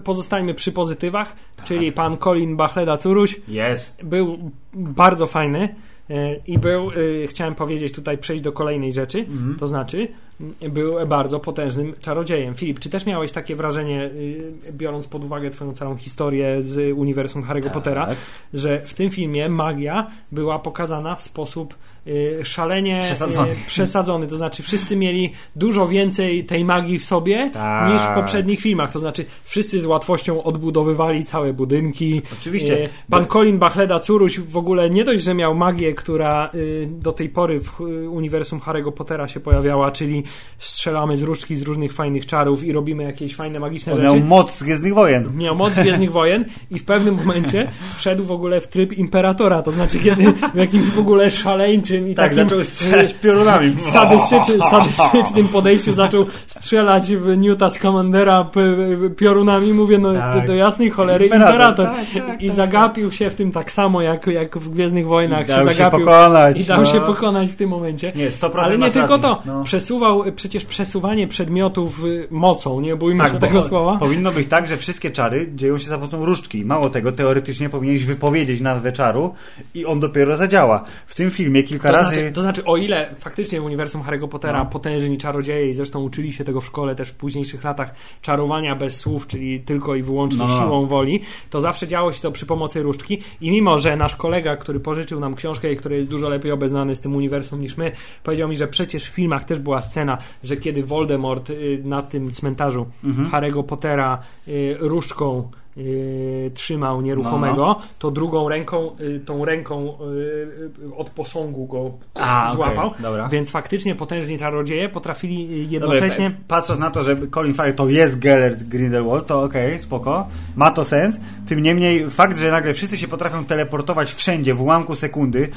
pozostańmy przy pozytywach, Tak. czyli pan Colin Bachleda-Curuś Jest. był bardzo fajny e, i był, chciałem powiedzieć tutaj, przejść do kolejnej rzeczy, Mhm. to znaczy był bardzo potężnym czarodziejem. Filip, czy też miałeś takie wrażenie, biorąc pod uwagę twoją całą historię z uniwersum Harry'ego Pottera, Tak. że w tym filmie magia była pokazana w sposób szalenie Przesadzony. y, przesadzony. To znaczy wszyscy mieli dużo więcej tej magii w sobie Tak. niż w poprzednich filmach. To znaczy wszyscy z łatwością odbudowywali całe budynki. Oczywiście. E, Pan Colin Bachleda Curuś w ogóle nie dość, że miał magię, która y, do tej pory w y, uniwersum Harry'ego Pottera się pojawiała, czyli strzelamy z różdżki z różnych fajnych czarów i robimy jakieś fajne magiczne On rzeczy. miał moc z Gwiezdnych Wojen. Miał moc Gwiezdnych Wojen i w pewnym momencie [LAUGHS] wszedł w ogóle w tryb imperatora, to znaczy kiedy w jakimś w ogóle szaleńczym i Tak, takim zaczął strzelać piorunami. sadystyczny, [LAUGHS] sadystycznym podejściu zaczął strzelać w Newta Scamandera p- p- piorunami. Mówię, no Tak. do jasnej cholery Imperator, imperator. tak, tak, I tak, zagapił się w tym tak samo jak, jak w Gwiezdnych Wojnach I dał się zagapił. pokonać. I dał no. się pokonać w tym momencie. Nie, 100% Ale nie tylko racji. to. No. Przesuwał y, przecież przesuwanie przedmiotów mocą, nie bójmy Tak, się tego słowa. powinno być tak, że wszystkie czary dzieją się za pomocą różdżki. Mało tego, teoretycznie powinieneś wypowiedzieć nazwę czaru i on dopiero zadziała. W tym filmie kilka To razy... znaczy, to znaczy, o ile faktycznie w uniwersum Harry'ego Pottera No. potężni czarodzieje i zresztą uczyli się tego w szkole też w późniejszych latach czarowania bez słów, czyli tylko i wyłącznie No, no. siłą woli, to zawsze działo się to przy pomocy różdżki i mimo, że nasz kolega, który pożyczył nam książkę i który jest dużo lepiej obeznany z tym uniwersum niż my, powiedział mi, że przecież w filmach też była scena, że kiedy Voldemort y, na tym cmentarzu Mhm. Harry'ego Pottera y, różdżką y, trzymał nieruchomego, No, to drugą ręką, y, tą ręką y, od posągu go A, złapał. dobra. Więc faktycznie potężni czarodzieje potrafili y, Dobra, jednocześnie. pa- patrząc na to, że Colin Farrell to jest Gellert Grindelwald, to okej, spoko, ma to sens. Tym niemniej fakt, że nagle wszyscy się potrafią teleportować wszędzie w ułamku sekundy, yy,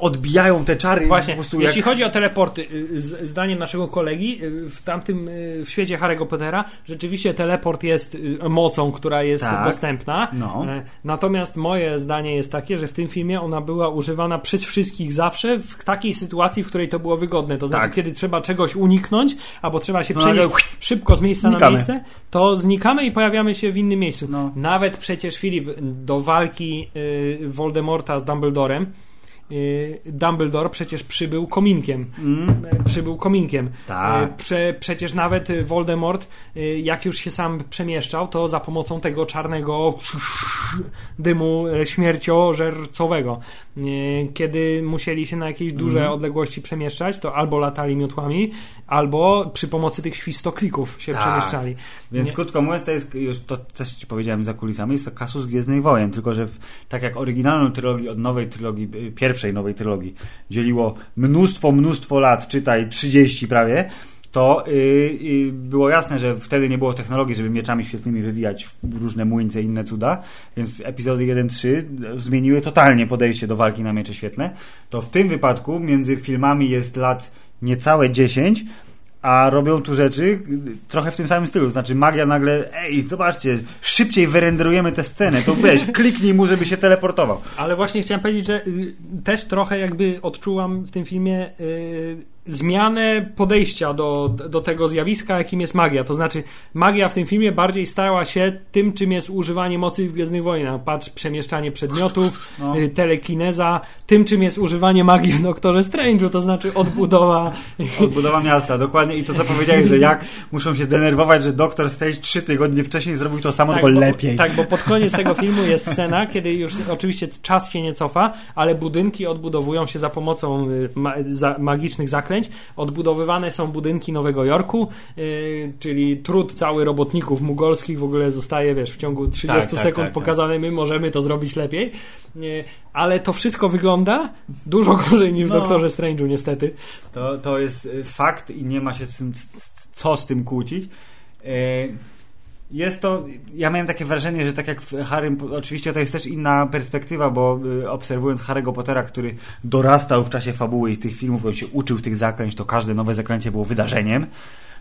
odbijają te czary Właśnie, jeśli jak... chodzi o teleporty, y, zdaniem naszego kolegi, y, w tamtym y, w świecie Harry'ego Pottera rzeczywiście teleport jest y, mocą, która jest Tak. dostępna. No. E, Natomiast moje zdanie jest takie, że w tym filmie ona była używana przez wszystkich zawsze w takiej sytuacji, w której to było wygodne. To znaczy, Tak. kiedy trzeba czegoś uniknąć, albo trzeba się No, przenieść nagle szybko z miejsca na znikamy. miejsce, to znikamy i pojawiamy się w innym miejscu. No. Nawet przecież Filip do walki y, Voldemorta z Dumbledorem y, Dumbledore przecież przybył kominkiem. Mm, E, Przybył kominkiem. Tak. E, Prze, przecież nawet y, Voldemort, y, jak już się sam przemieszczał, to za pomocą tego czarnego dymu e, śmierciożercowego. E, Kiedy musieli się na jakieś duże Mhm. odległości przemieszczać, to albo latali miotłami, albo przy pomocy tych świstoklików się Tak. przemieszczali. Więc Nie. krótko mówiąc, to jest już to też ci powiedziałem za kulisami, jest to kasus Gwiezdnych Wojen, tylko że w, tak jak oryginalną trylogię od nowej trylogii, y, pierwszej nowej trylogii dzieliło mnóstwo, mnóstwo lat, czytaj 30 prawie, to y, y, było jasne, że wtedy nie było technologii, żeby mieczami świetlnymi wywijać różne młyńce i inne cuda, więc epizody 1-3 zmieniły totalnie podejście do walki na miecze świetlne. To w tym wypadku między filmami jest lat niecałe 10, a robią tu rzeczy trochę w tym samym stylu. Znaczy magia nagle, ej, zobaczcie, szybciej wyrenderujemy tę scenę, to weź, [LAUGHS] kliknij mu, żeby się teleportował. Ale właśnie chciałem powiedzieć, że y, też trochę jakby odczułam w tym filmie y, zmianę podejścia do, do tego zjawiska, jakim jest magia. To znaczy, magia w tym filmie bardziej stała się tym, czym jest używanie mocy w Gwiezdnych Wojnach. Patrz, przemieszczanie przedmiotów, [LAUGHS] No. y, telekineza, tym, czym jest używanie magii w Doktorze Strange'u, to znaczy odbudowa [LAUGHS] Odbudowa miasta, dokładnie. I to co powiedziałeś, że jak muszą się denerwować, że Doktor Strange trzy tygodnie wcześniej zrobił to samo, tylko bo, lepiej. Tak, bo pod koniec tego [LAUGHS] filmu jest scena, kiedy już oczywiście czas się nie cofa, ale budynki odbudowują się za pomocą y, ma, za, magicznych zaklęć. Odbudowywane są budynki Nowego Jorku, y, czyli trud cały robotników mugolskich w ogóle zostaje, wiesz, w ciągu 30 Tak, tak, sekund tak, tak. pokazane, my możemy to zrobić lepiej. Y, ale to wszystko wygląda dużo gorzej niż w No. Doktorze Strange'u, niestety. To, to jest y, fakt i nie ma się z tym, co z tym kłócić. Y, Jest to, ja miałem takie wrażenie, że tak jak w Harrym, oczywiście to jest też inna perspektywa, bo y, obserwując Harry'ego Pottera, który dorastał w czasie fabuły i tych filmów, on się uczył tych zaklęć, to każde nowe zaklęcie było wydarzeniem,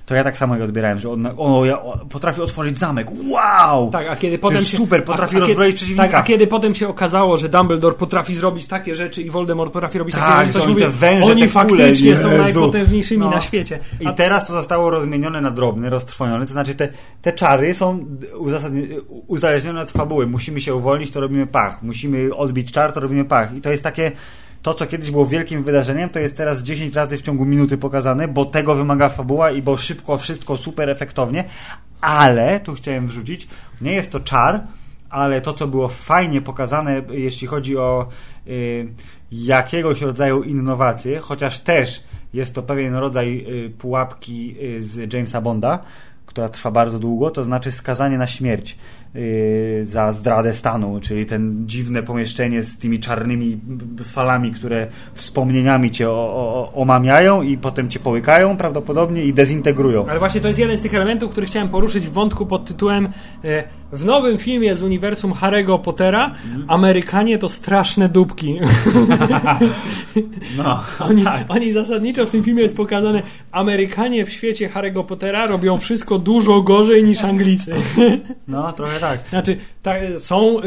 to ja tak samo je odbierałem, że on o, ja, potrafi otworzyć zamek, wow! Tak, a kiedy potem jest się, super, potrafi a, a kiedy- rozbroić przeciwnika. Tak, a kiedy potem się okazało, że Dumbledore potrafi zrobić takie rzeczy i Voldemort potrafi robić Tak, takie rzeczy, to oni te węże, oni te kule, faktycznie są Jezu. najpotężniejszymi No. na świecie. I A, teraz to zostało rozmienione na drobne, roztrwonione, to znaczy te, te czary są uzależnione od fabuły. Musimy się uwolnić, to robimy pach. Musimy odbić czar, to robimy pach. I to jest takie, to co kiedyś było wielkim wydarzeniem, to jest teraz 10 razy w ciągu minuty pokazane, bo tego wymaga fabuła i bo szybko, wszystko super efektownie, ale, tu chciałem wrzucić, nie jest to czar, ale to, co było fajnie pokazane, jeśli chodzi o y, jakiegoś rodzaju innowacje, chociaż też jest to pewien rodzaj y, pułapki y, z Jamesa Bonda, która trwa bardzo długo, to znaczy skazanie na śmierć za zdradę stanu, czyli ten dziwne pomieszczenie z tymi czarnymi falami, które wspomnieniami cię o, o, omamiają i potem cię połykają prawdopodobnie i dezintegrują. ale właśnie to jest jeden z tych elementów, który chciałem poruszyć w wątku pod tytułem e, w nowym filmie z uniwersum Harry'ego Pottera Amerykanie to straszne dupki. No, [LAUGHS] Oni, oni zasadniczo w tym filmie jest pokazane Amerykanie w świecie Harry'ego Pottera robią wszystko dużo gorzej niż Anglicy. No, trochę tak. Znaczy, ta, są y,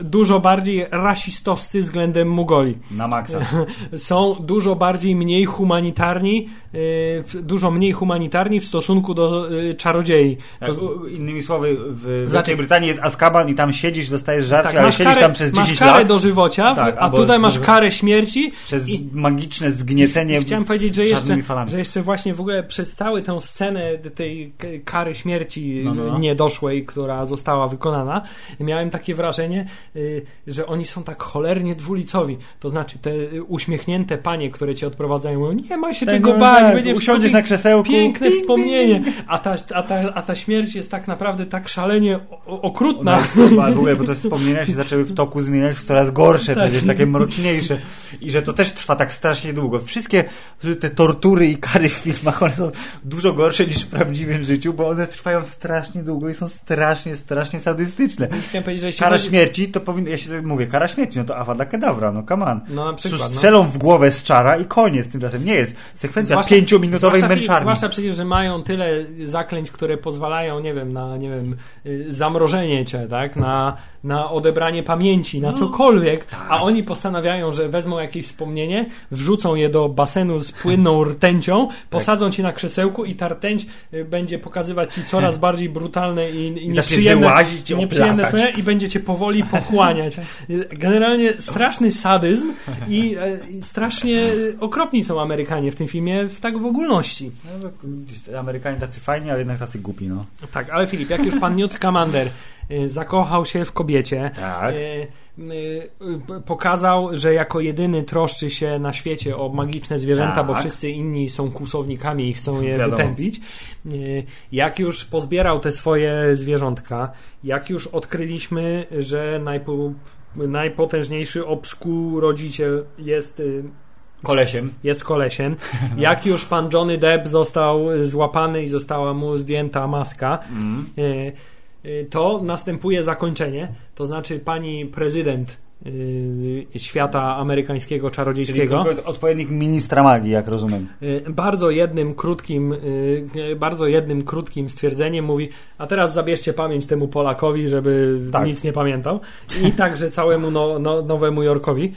y, dużo bardziej rasistowscy względem Mugoli. Na maksa. [LAUGHS] Są dużo bardziej mniej humanitarni, y, w- dużo mniej humanitarni w stosunku do y, czarodziei. Tak, To- innymi słowy, w Znaczy- Wielkiej Brytanii jest Azkaban i tam siedzisz, dostajesz żarcie, tak, ale masz siedzisz karę, tam przez masz 10 karę lat do żywocia, Tak, a tutaj masz karę śmierci. przez i- magiczne zgniecenie Chciałem powiedzieć, że jeszcze, falami. że jeszcze właśnie w ogóle przez całą tę scenę tej kary śmierci No, no, no. niedoszłej, która została wykonana, miałem takie wrażenie, y, że oni są tak cholernie dwulicowi. To znaczy te y, uśmiechnięte panie, które cię odprowadzają, mówią, nie ma się Tak, czego bać, tak, będzie usiądziesz na krzesełku. Piękne Ping, wspomnienie. A ta, a, ta, a ta śmierć jest tak naprawdę tak szalenie okrutna. W ogóle, bo te wspomnienia się zaczęły w toku zmieniać w coraz gorsze, Tak. przecież takie mroczniejsze. I że to też trwa tak strasznie długo. Wszystkie te tortury i kary w filmach, one są dużo gorsze niż w prawdziwym życiu, bo one trwają strasznie długo i są strasznie, strasznie sadystyczne. Chciałem powiedzieć, że jeśli Kara chodzi- śmierci, to powinno, ja się tak mówię, kara śmierci, no to Avada Kedavra, no come on. No na przykład. No. Strzelą w głowę z czara i koniec tymczasem. Nie jest. Sekwencja Zwłaszcza- pięciominutowej zwłaszcza, męczarni. Zwłaszcza przecież, że mają tyle zaklęć, które pozwalają, nie wiem, na nie wiem, y, zamrożenie cię, tak? Na, na odebranie pamięci, na No. cokolwiek. Tak. A oni postanawiają, że wezmą jakieś wspomnienie, wrzucą je do basenu z płynną [LAUGHS] rtęcią, posadzą ci na krzesełku i ta rtęć y, będzie pokazywać ci coraz [LAUGHS] bardziej brutalne i, i nieprzyjemne, wyłazić i nieprzyjemne wspomnienia i będzie cię powoli pochłaniać. Generalnie straszny sadyzm i e, i strasznie okropni są Amerykanie w tym filmie, w tak w ogólności. No, to Amerykanie tacy fajni, ale jednak tacy głupi, no. Tak, ale Filip, jak już pan Newt Scamander zakochał się w kobiecie, Tak. y, y, y, pokazał, że jako jedyny troszczy się na świecie o magiczne zwierzęta, Tak. bo wszyscy inni są kłusownikami i chcą je Wiadomo. wytępić. Y, Jak już pozbierał te swoje zwierzątka, jak już odkryliśmy, że najpo, najpotężniejszy obsku rodziciel jest y, Kolesiem. jest kolesiem. [LAUGHS] Jak już pan Johnny Depp został złapany i została mu zdjęta maska, Mm. Y, to następuje zakończenie. To znaczy pani prezydent y, świata amerykańskiego Czyli czarodziejskiego. kogo- odpowiednik ministra magii, jak rozumiem. Y, Bardzo jednym krótkim, bardzo jednym krótkim stwierdzeniem mówi, a teraz zabierzcie pamięć temu Polakowi, żeby Tak. nic nie pamiętał. I także całemu no, no, Nowemu Jorkowi,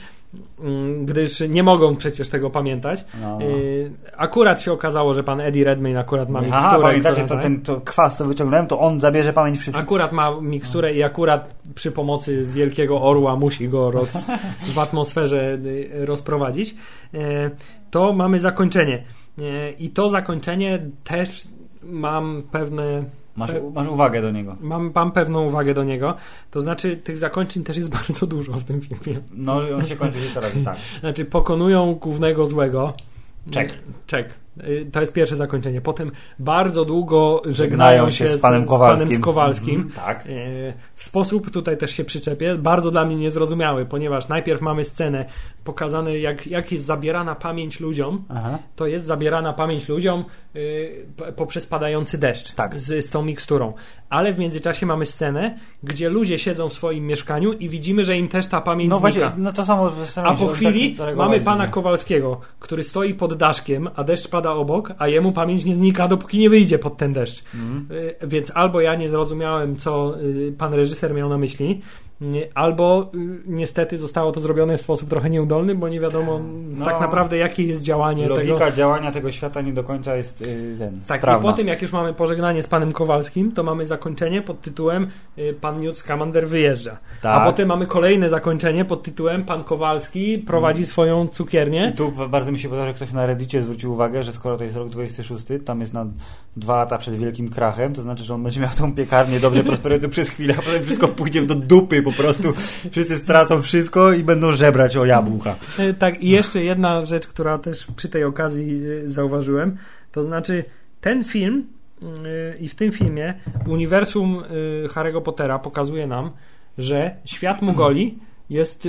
gdyż nie mogą przecież tego pamiętać. No. Y, Akurat się okazało, że pan Eddie Redmayne akurat ma miksturę. Aha, pamiętacie, to ten to kwas, co wyciągnąłem, to on zabierze pamięć wszystkich. Akurat ma miksturę i akurat przy pomocy wielkiego orła musi go roz, [LAUGHS] w atmosferze y, rozprowadzić. E, To mamy zakończenie. I to zakończenie też mam pewne. Masz, masz uwagę do niego. Mam, mam pewną uwagę do niego. To znaczy, tych zakończeń też jest [LAUGHS] bardzo dużo w tym filmie. No, że on się kończy się teraz, tak. Znaczy, pokonują głównego złego. Czek. Czek. Y, To jest pierwsze zakończenie. Potem bardzo długo żegnają się z, panem z Kowalskim. panem Kowalskim. Mhm, tak. E, W sposób, tutaj też się przyczepię, bardzo dla mnie niezrozumiały, ponieważ najpierw mamy scenę pokazane, jak, jak jest zabierana pamięć ludziom. Aha. To jest zabierana pamięć ludziom y, poprzez padający deszcz Tak. z, z tą miksturą. Ale w międzyczasie mamy scenę, gdzie ludzie siedzą w swoim mieszkaniu i widzimy, że im też ta pamięć No znika. właśnie, no to samo. A po chwili tak, mamy pana Kowalskiego, który stoi pod daszkiem, a deszcz pada obok, a jemu pamięć nie znika, dopóki nie wyjdzie pod ten deszcz. Y, Więc albo ja nie zrozumiałem, co y, pan reżyser miał na myśli, albo y, niestety zostało to zrobione w sposób trochę nieudolny, bo nie wiadomo No. tak naprawdę, jakie jest działanie Logika tego. działania tego świata nie do końca jest y, ten, Tak, sprawna. i po tym, jak już mamy pożegnanie z panem Kowalskim, to mamy zakończenie pod tytułem y, Pan Newt Scamander wyjeżdża. Tak. A potem mamy kolejne zakończenie pod tytułem Pan Kowalski prowadzi swoją cukiernię. I tu bardzo mi się podoba, że ktoś na Reddicie zwrócił uwagę, że skoro to jest rok 26, tam jest na dwa lata przed wielkim krachem, to znaczy, że on będzie miał tą piekarnię dobrze prosperującą [LAUGHS] przez chwilę, a potem wszystko pójdzie do dupy po prostu. Wszyscy stracą wszystko i będą żebrać o jabłka. E, Tak, i jeszcze jedna rzecz, która też przy tej okazji e, zauważyłem, to znaczy ten film e, i w tym filmie uniwersum Harry'ego Pottera pokazuje nam, że świat Mugoli jest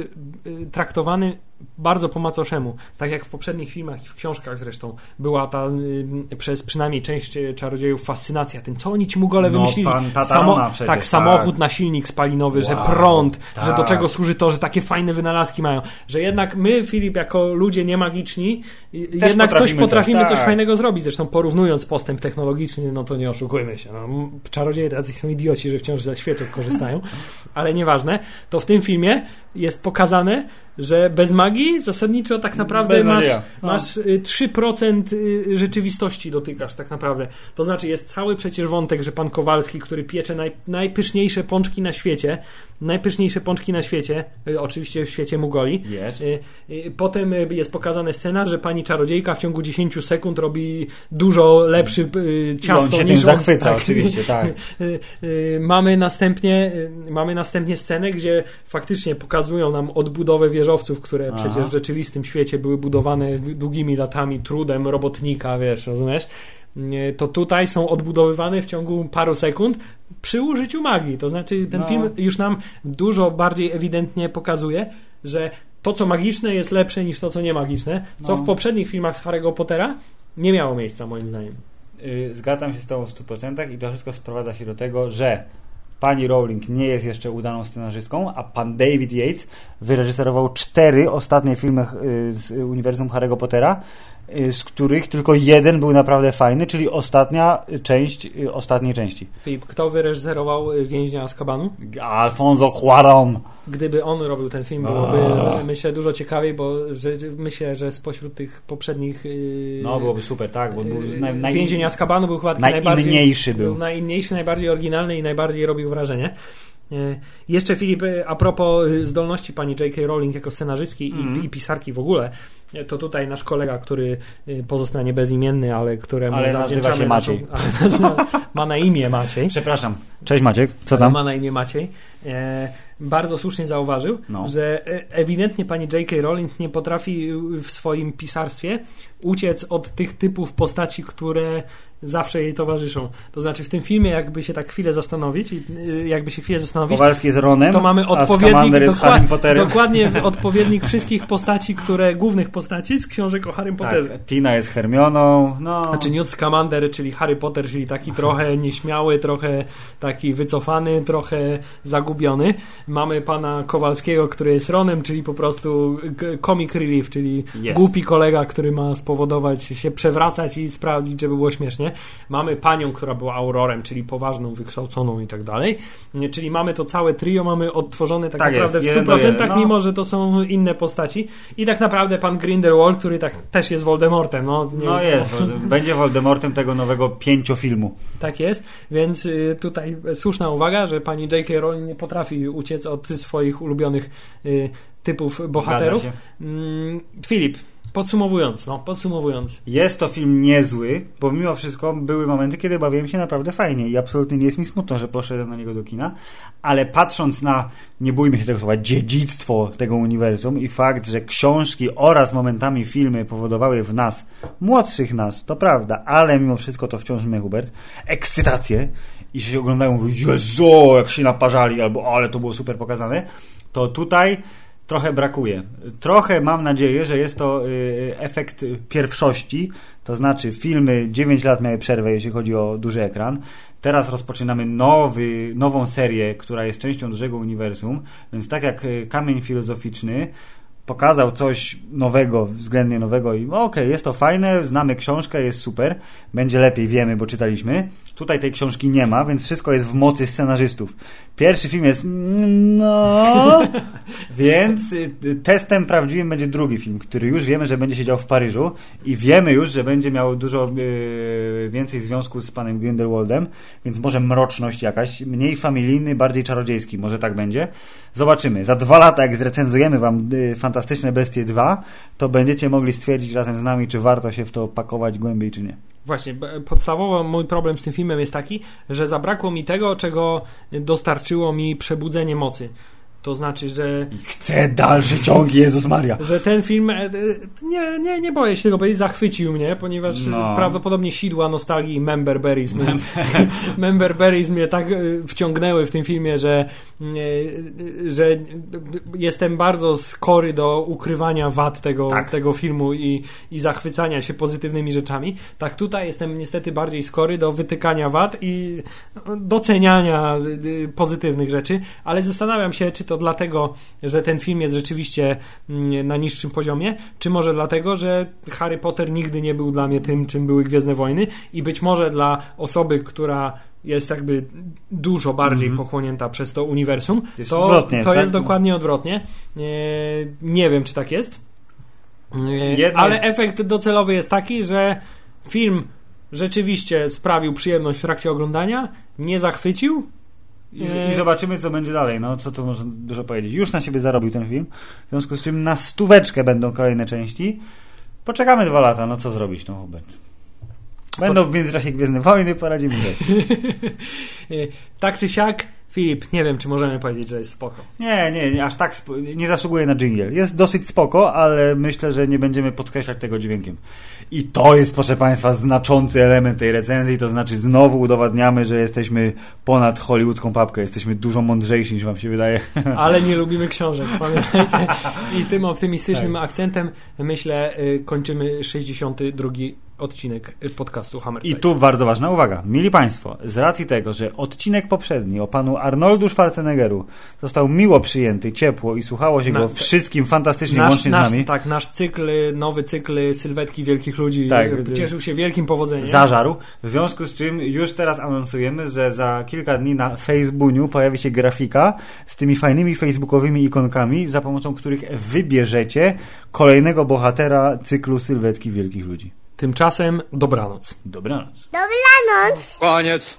traktowany bardzo po macoszemu. Tak jak w poprzednich filmach i w książkach zresztą była ta y, przez przynajmniej część czarodziejów fascynacja tym, co oni ci mugole No, wymyślili. pan Tatarona przecież, tak, tak. samochód na silnik spalinowy, że Wow, prąd, tak. że do czego służy to, że takie fajne wynalazki mają. Że jednak my, Filip, jako ludzie niemagiczni, y, jednak coś potrafimy potrafimy coś, coś tak. fajnego zrobić. Zresztą porównując postęp technologiczny, no to nie oszukujmy się. No, czarodzieje tacy są idioci, że wciąż ze świeczek korzystają, [LAUGHS] ale nieważne. To w tym filmie jest pokazane, że bez magii zasadniczo tak naprawdę Bez masz. No. masz y, 3% y, rzeczywistości dotykasz tak naprawdę. To znaczy jest cały przecież wątek, że pan Kowalski, który piecze naj, najpyszniejsze pączki na świecie, najpyszniejsze pączki na świecie, y, oczywiście w świecie Mugoli, Jest. Y, y, Potem y, jest pokazana scena, że pani czarodziejka w ciągu 10 sekund robi dużo lepszy y, I ciasto on się niż tym zachwyca, oczywiście, tak. [LAUGHS] Y, y, mamy następnie y, mamy następnie scenę, gdzie faktycznie pokazują nam odbudowę wieżowców, które Aha. przecież w rzeczywistym świecie były budowane długimi latami trudem robotnika, wiesz, rozumiesz? To tutaj są odbudowywane w ciągu paru sekund przy użyciu magii. To znaczy ten No. film już nam dużo bardziej ewidentnie pokazuje, że to, co magiczne, jest lepsze niż to, co niemagiczne, co No. w poprzednich filmach z Harry'ego Pottera nie miało miejsca, moim zdaniem. Y, Zgadzam się z Tobą w 100% i to wszystko sprowadza się do tego, że pani Rowling nie jest jeszcze udaną scenarzystką, a pan David Yates wyreżyserował cztery ostatnie filmy y, z uniwersum Harry'ego Pottera, z których tylko jeden był naprawdę fajny, czyli ostatnia y, część y, ostatniej części. Filip, kto wyreżyserował y, Więźnia z Kabanu? Alfonso Cuarón. Gdyby on robił ten film, byłoby A. myślę dużo ciekawiej, bo że, myślę, że spośród tych poprzednich No, byłoby super, tak, bo był naj, naj, Więzienia z Kabanu był chyba najbardziej był. najinniejszy, najbardziej oryginalny i najbardziej robił wrażenie. E, Jeszcze Filip, e, a propos e, zdolności pani J.K. Rowling jako scenarzystki Mhm. i, i pisarki w ogóle, to tutaj nasz kolega, który pozostanie bezimienny, ale któremu Ale nazywa się Maciej. [LAUGHS] Naszą, ma na imię Maciej. Przepraszam. Cześć Maciek, co tam? Ma na imię Maciej. E, bardzo słusznie zauważył, No. że ewidentnie pani J.K. Rowling nie potrafi w swoim pisarstwie uciec od tych typów postaci, które zawsze jej towarzyszą. To znaczy w tym filmie, jakby się tak chwilę zastanowić, y, jakby się chwilę zastanowić, Kowalski jest Ronem, to mamy odpowiednik, dokład- dokładnie odpowiednik wszystkich postaci, które, głównych postaci z książek o Harrym Potterze. Tak, Tina jest Hermioną, no... Znaczy Newt Scamander, czyli Harry Potter, czyli taki trochę nieśmiały, trochę taki wycofany, trochę zagubiony. Mamy pana Kowalskiego, który jest Ronem, czyli po prostu comic relief, czyli Yes. głupi kolega, który ma spowodować się przewracać i sprawdzić, żeby było śmiesznie. Mamy panią, która była Aurorem, czyli poważną, wykształconą i tak dalej. Nie, Czyli mamy to całe trio, mamy odtworzone tak, Tak jest, naprawdę w jeden do 100%, jeden, no. mimo że to są inne postaci. I tak naprawdę pan Grindelwald, który tak też jest Voldemortem. No, nie, No jest, [LAUGHS] będzie Voldemortem tego nowego pięciofilmu. tak jest, więc y, tutaj słuszna uwaga, że pani J.K. Rowling nie potrafi uciec od swoich ulubionych y, typów bohaterów. Mm, Filip, podsumowując, no, podsumowując. Jest to film niezły, bo mimo wszystko były momenty, kiedy bawiłem się naprawdę fajnie i absolutnie nie jest mi smutno, że poszedłem na niego do kina, ale patrząc na, nie bójmy się tego słowa, dziedzictwo tego uniwersum i fakt, że książki oraz momentami filmy powodowały w nas, młodszych nas, to prawda, ale mimo wszystko to wciąż my, Hubert, ekscytację i się oglądają, mówią, Jezu, jak się naparzali, albo ale to było super pokazane, to tutaj trochę brakuje. Trochę mam nadzieję, że jest to y, efekt pierwszości, to znaczy filmy 9 lat miały przerwę, jeśli chodzi o duży ekran. Teraz rozpoczynamy nowy, nową serię, która jest częścią dużego uniwersum, więc tak jak y, Kamień Filozoficzny pokazał coś nowego, względnie nowego i okej, jest to fajne, znamy książkę, jest super, będzie lepiej, wiemy, bo czytaliśmy. Tutaj tej książki nie ma, więc wszystko jest w mocy scenarzystów. Pierwszy film jest mm, no, [LAUGHS] więc y, y, testem prawdziwym będzie drugi film, który już wiemy, że będzie się dział w Paryżu i wiemy już, że będzie miał dużo y, więcej związku z panem Grindelwaldem, więc może mroczność jakaś, mniej familijny, bardziej czarodziejski, może tak będzie. Zobaczymy. Za dwa lata, jak zrecenzujemy wam y, Fantastyczne Bestie 2, to będziecie mogli stwierdzić razem z nami, czy warto się w to pakować głębiej, czy nie. Właśnie, podstawowo mój problem z tym filmem jest taki, że zabrakło mi tego, czego dostarczyło mi przebudzenie mocy. To znaczy, że Chcę dalszy ciąg, Jezus Maria. że ten film, e, e, nie, nie, nie boję się tego powiedzieć, zachwycił mnie, ponieważ No. prawdopodobnie sidła nostalgii i Member Berries mnie, [LAUGHS] Member Berries mnie tak e, wciągnęły w tym filmie, że, e, że jestem bardzo skory do ukrywania wad tego, Tak. tego filmu i, i zachwycania się pozytywnymi rzeczami. Tak tutaj jestem niestety bardziej skory do wytykania wad i doceniania pozytywnych rzeczy, ale zastanawiam się, czy to dlatego, że ten film jest rzeczywiście mm, na niższym poziomie, czy może dlatego, że Harry Potter nigdy nie był dla mnie tym, czym były Gwiezdne Wojny i być może dla osoby, która jest jakby dużo bardziej pochłonięta przez to uniwersum. Jest to, odwrotnie, to tak? jest dokładnie odwrotnie. E, nie wiem, czy tak jest. E, Jedno ale efekt docelowy jest taki, że film rzeczywiście sprawił przyjemność w trakcie oglądania, nie zachwycił. I, E, I zobaczymy, co będzie dalej. No, co tu można dużo powiedzieć. Już na siebie zarobił ten film. W związku z czym na stóweczkę będą kolejne części. Poczekamy dwa lata, no co zrobić, no Hubert. Będą w międzyczasie Gwiezdne Wojny, poradzimy sobie. [LAUGHS] E, tak czy siak, Filip, nie wiem, czy możemy powiedzieć, że jest spoko. Nie, nie, nie, aż tak nie zasługuje na dżingiel. Jest dosyć spoko, ale myślę, że nie będziemy podkreślać tego dźwiękiem. I to jest, proszę Państwa, znaczący element tej recenzji, to znaczy znowu udowadniamy, że jesteśmy ponad hollywoodzką papkę, jesteśmy dużo mądrzejsi niż Wam się wydaje. [LAUGHS] Ale nie lubimy książek, pamiętajcie. I tym optymistycznym Tak. akcentem myślę y, kończymy 62 odcinek y, podcastu Hammer I tu bardzo ważna uwaga. Mili Państwo, z racji tego, że odcinek poprzedni o panu Arnoldu Schwarzeneggeru został miło przyjęty, ciepło i słuchało się Na- go wszystkim fantastycznie, Nasz, łącznie nasz, z nami, tak, nasz cykl, nowy cykl sylwetki wielkich ludzi Tak. y, cieszył się wielkim powodzeniem. zażarł. W związku z czym już teraz anonsujemy, że za kilka dni na Facebooku pojawi się grafika z tymi fajnymi facebookowymi ikonkami, za pomocą których wybierzecie kolejnego bohatera cyklu sylwetki wielkich ludzi. Tymczasem dobranoc. Dobranoc. Dobranoc. Koniec.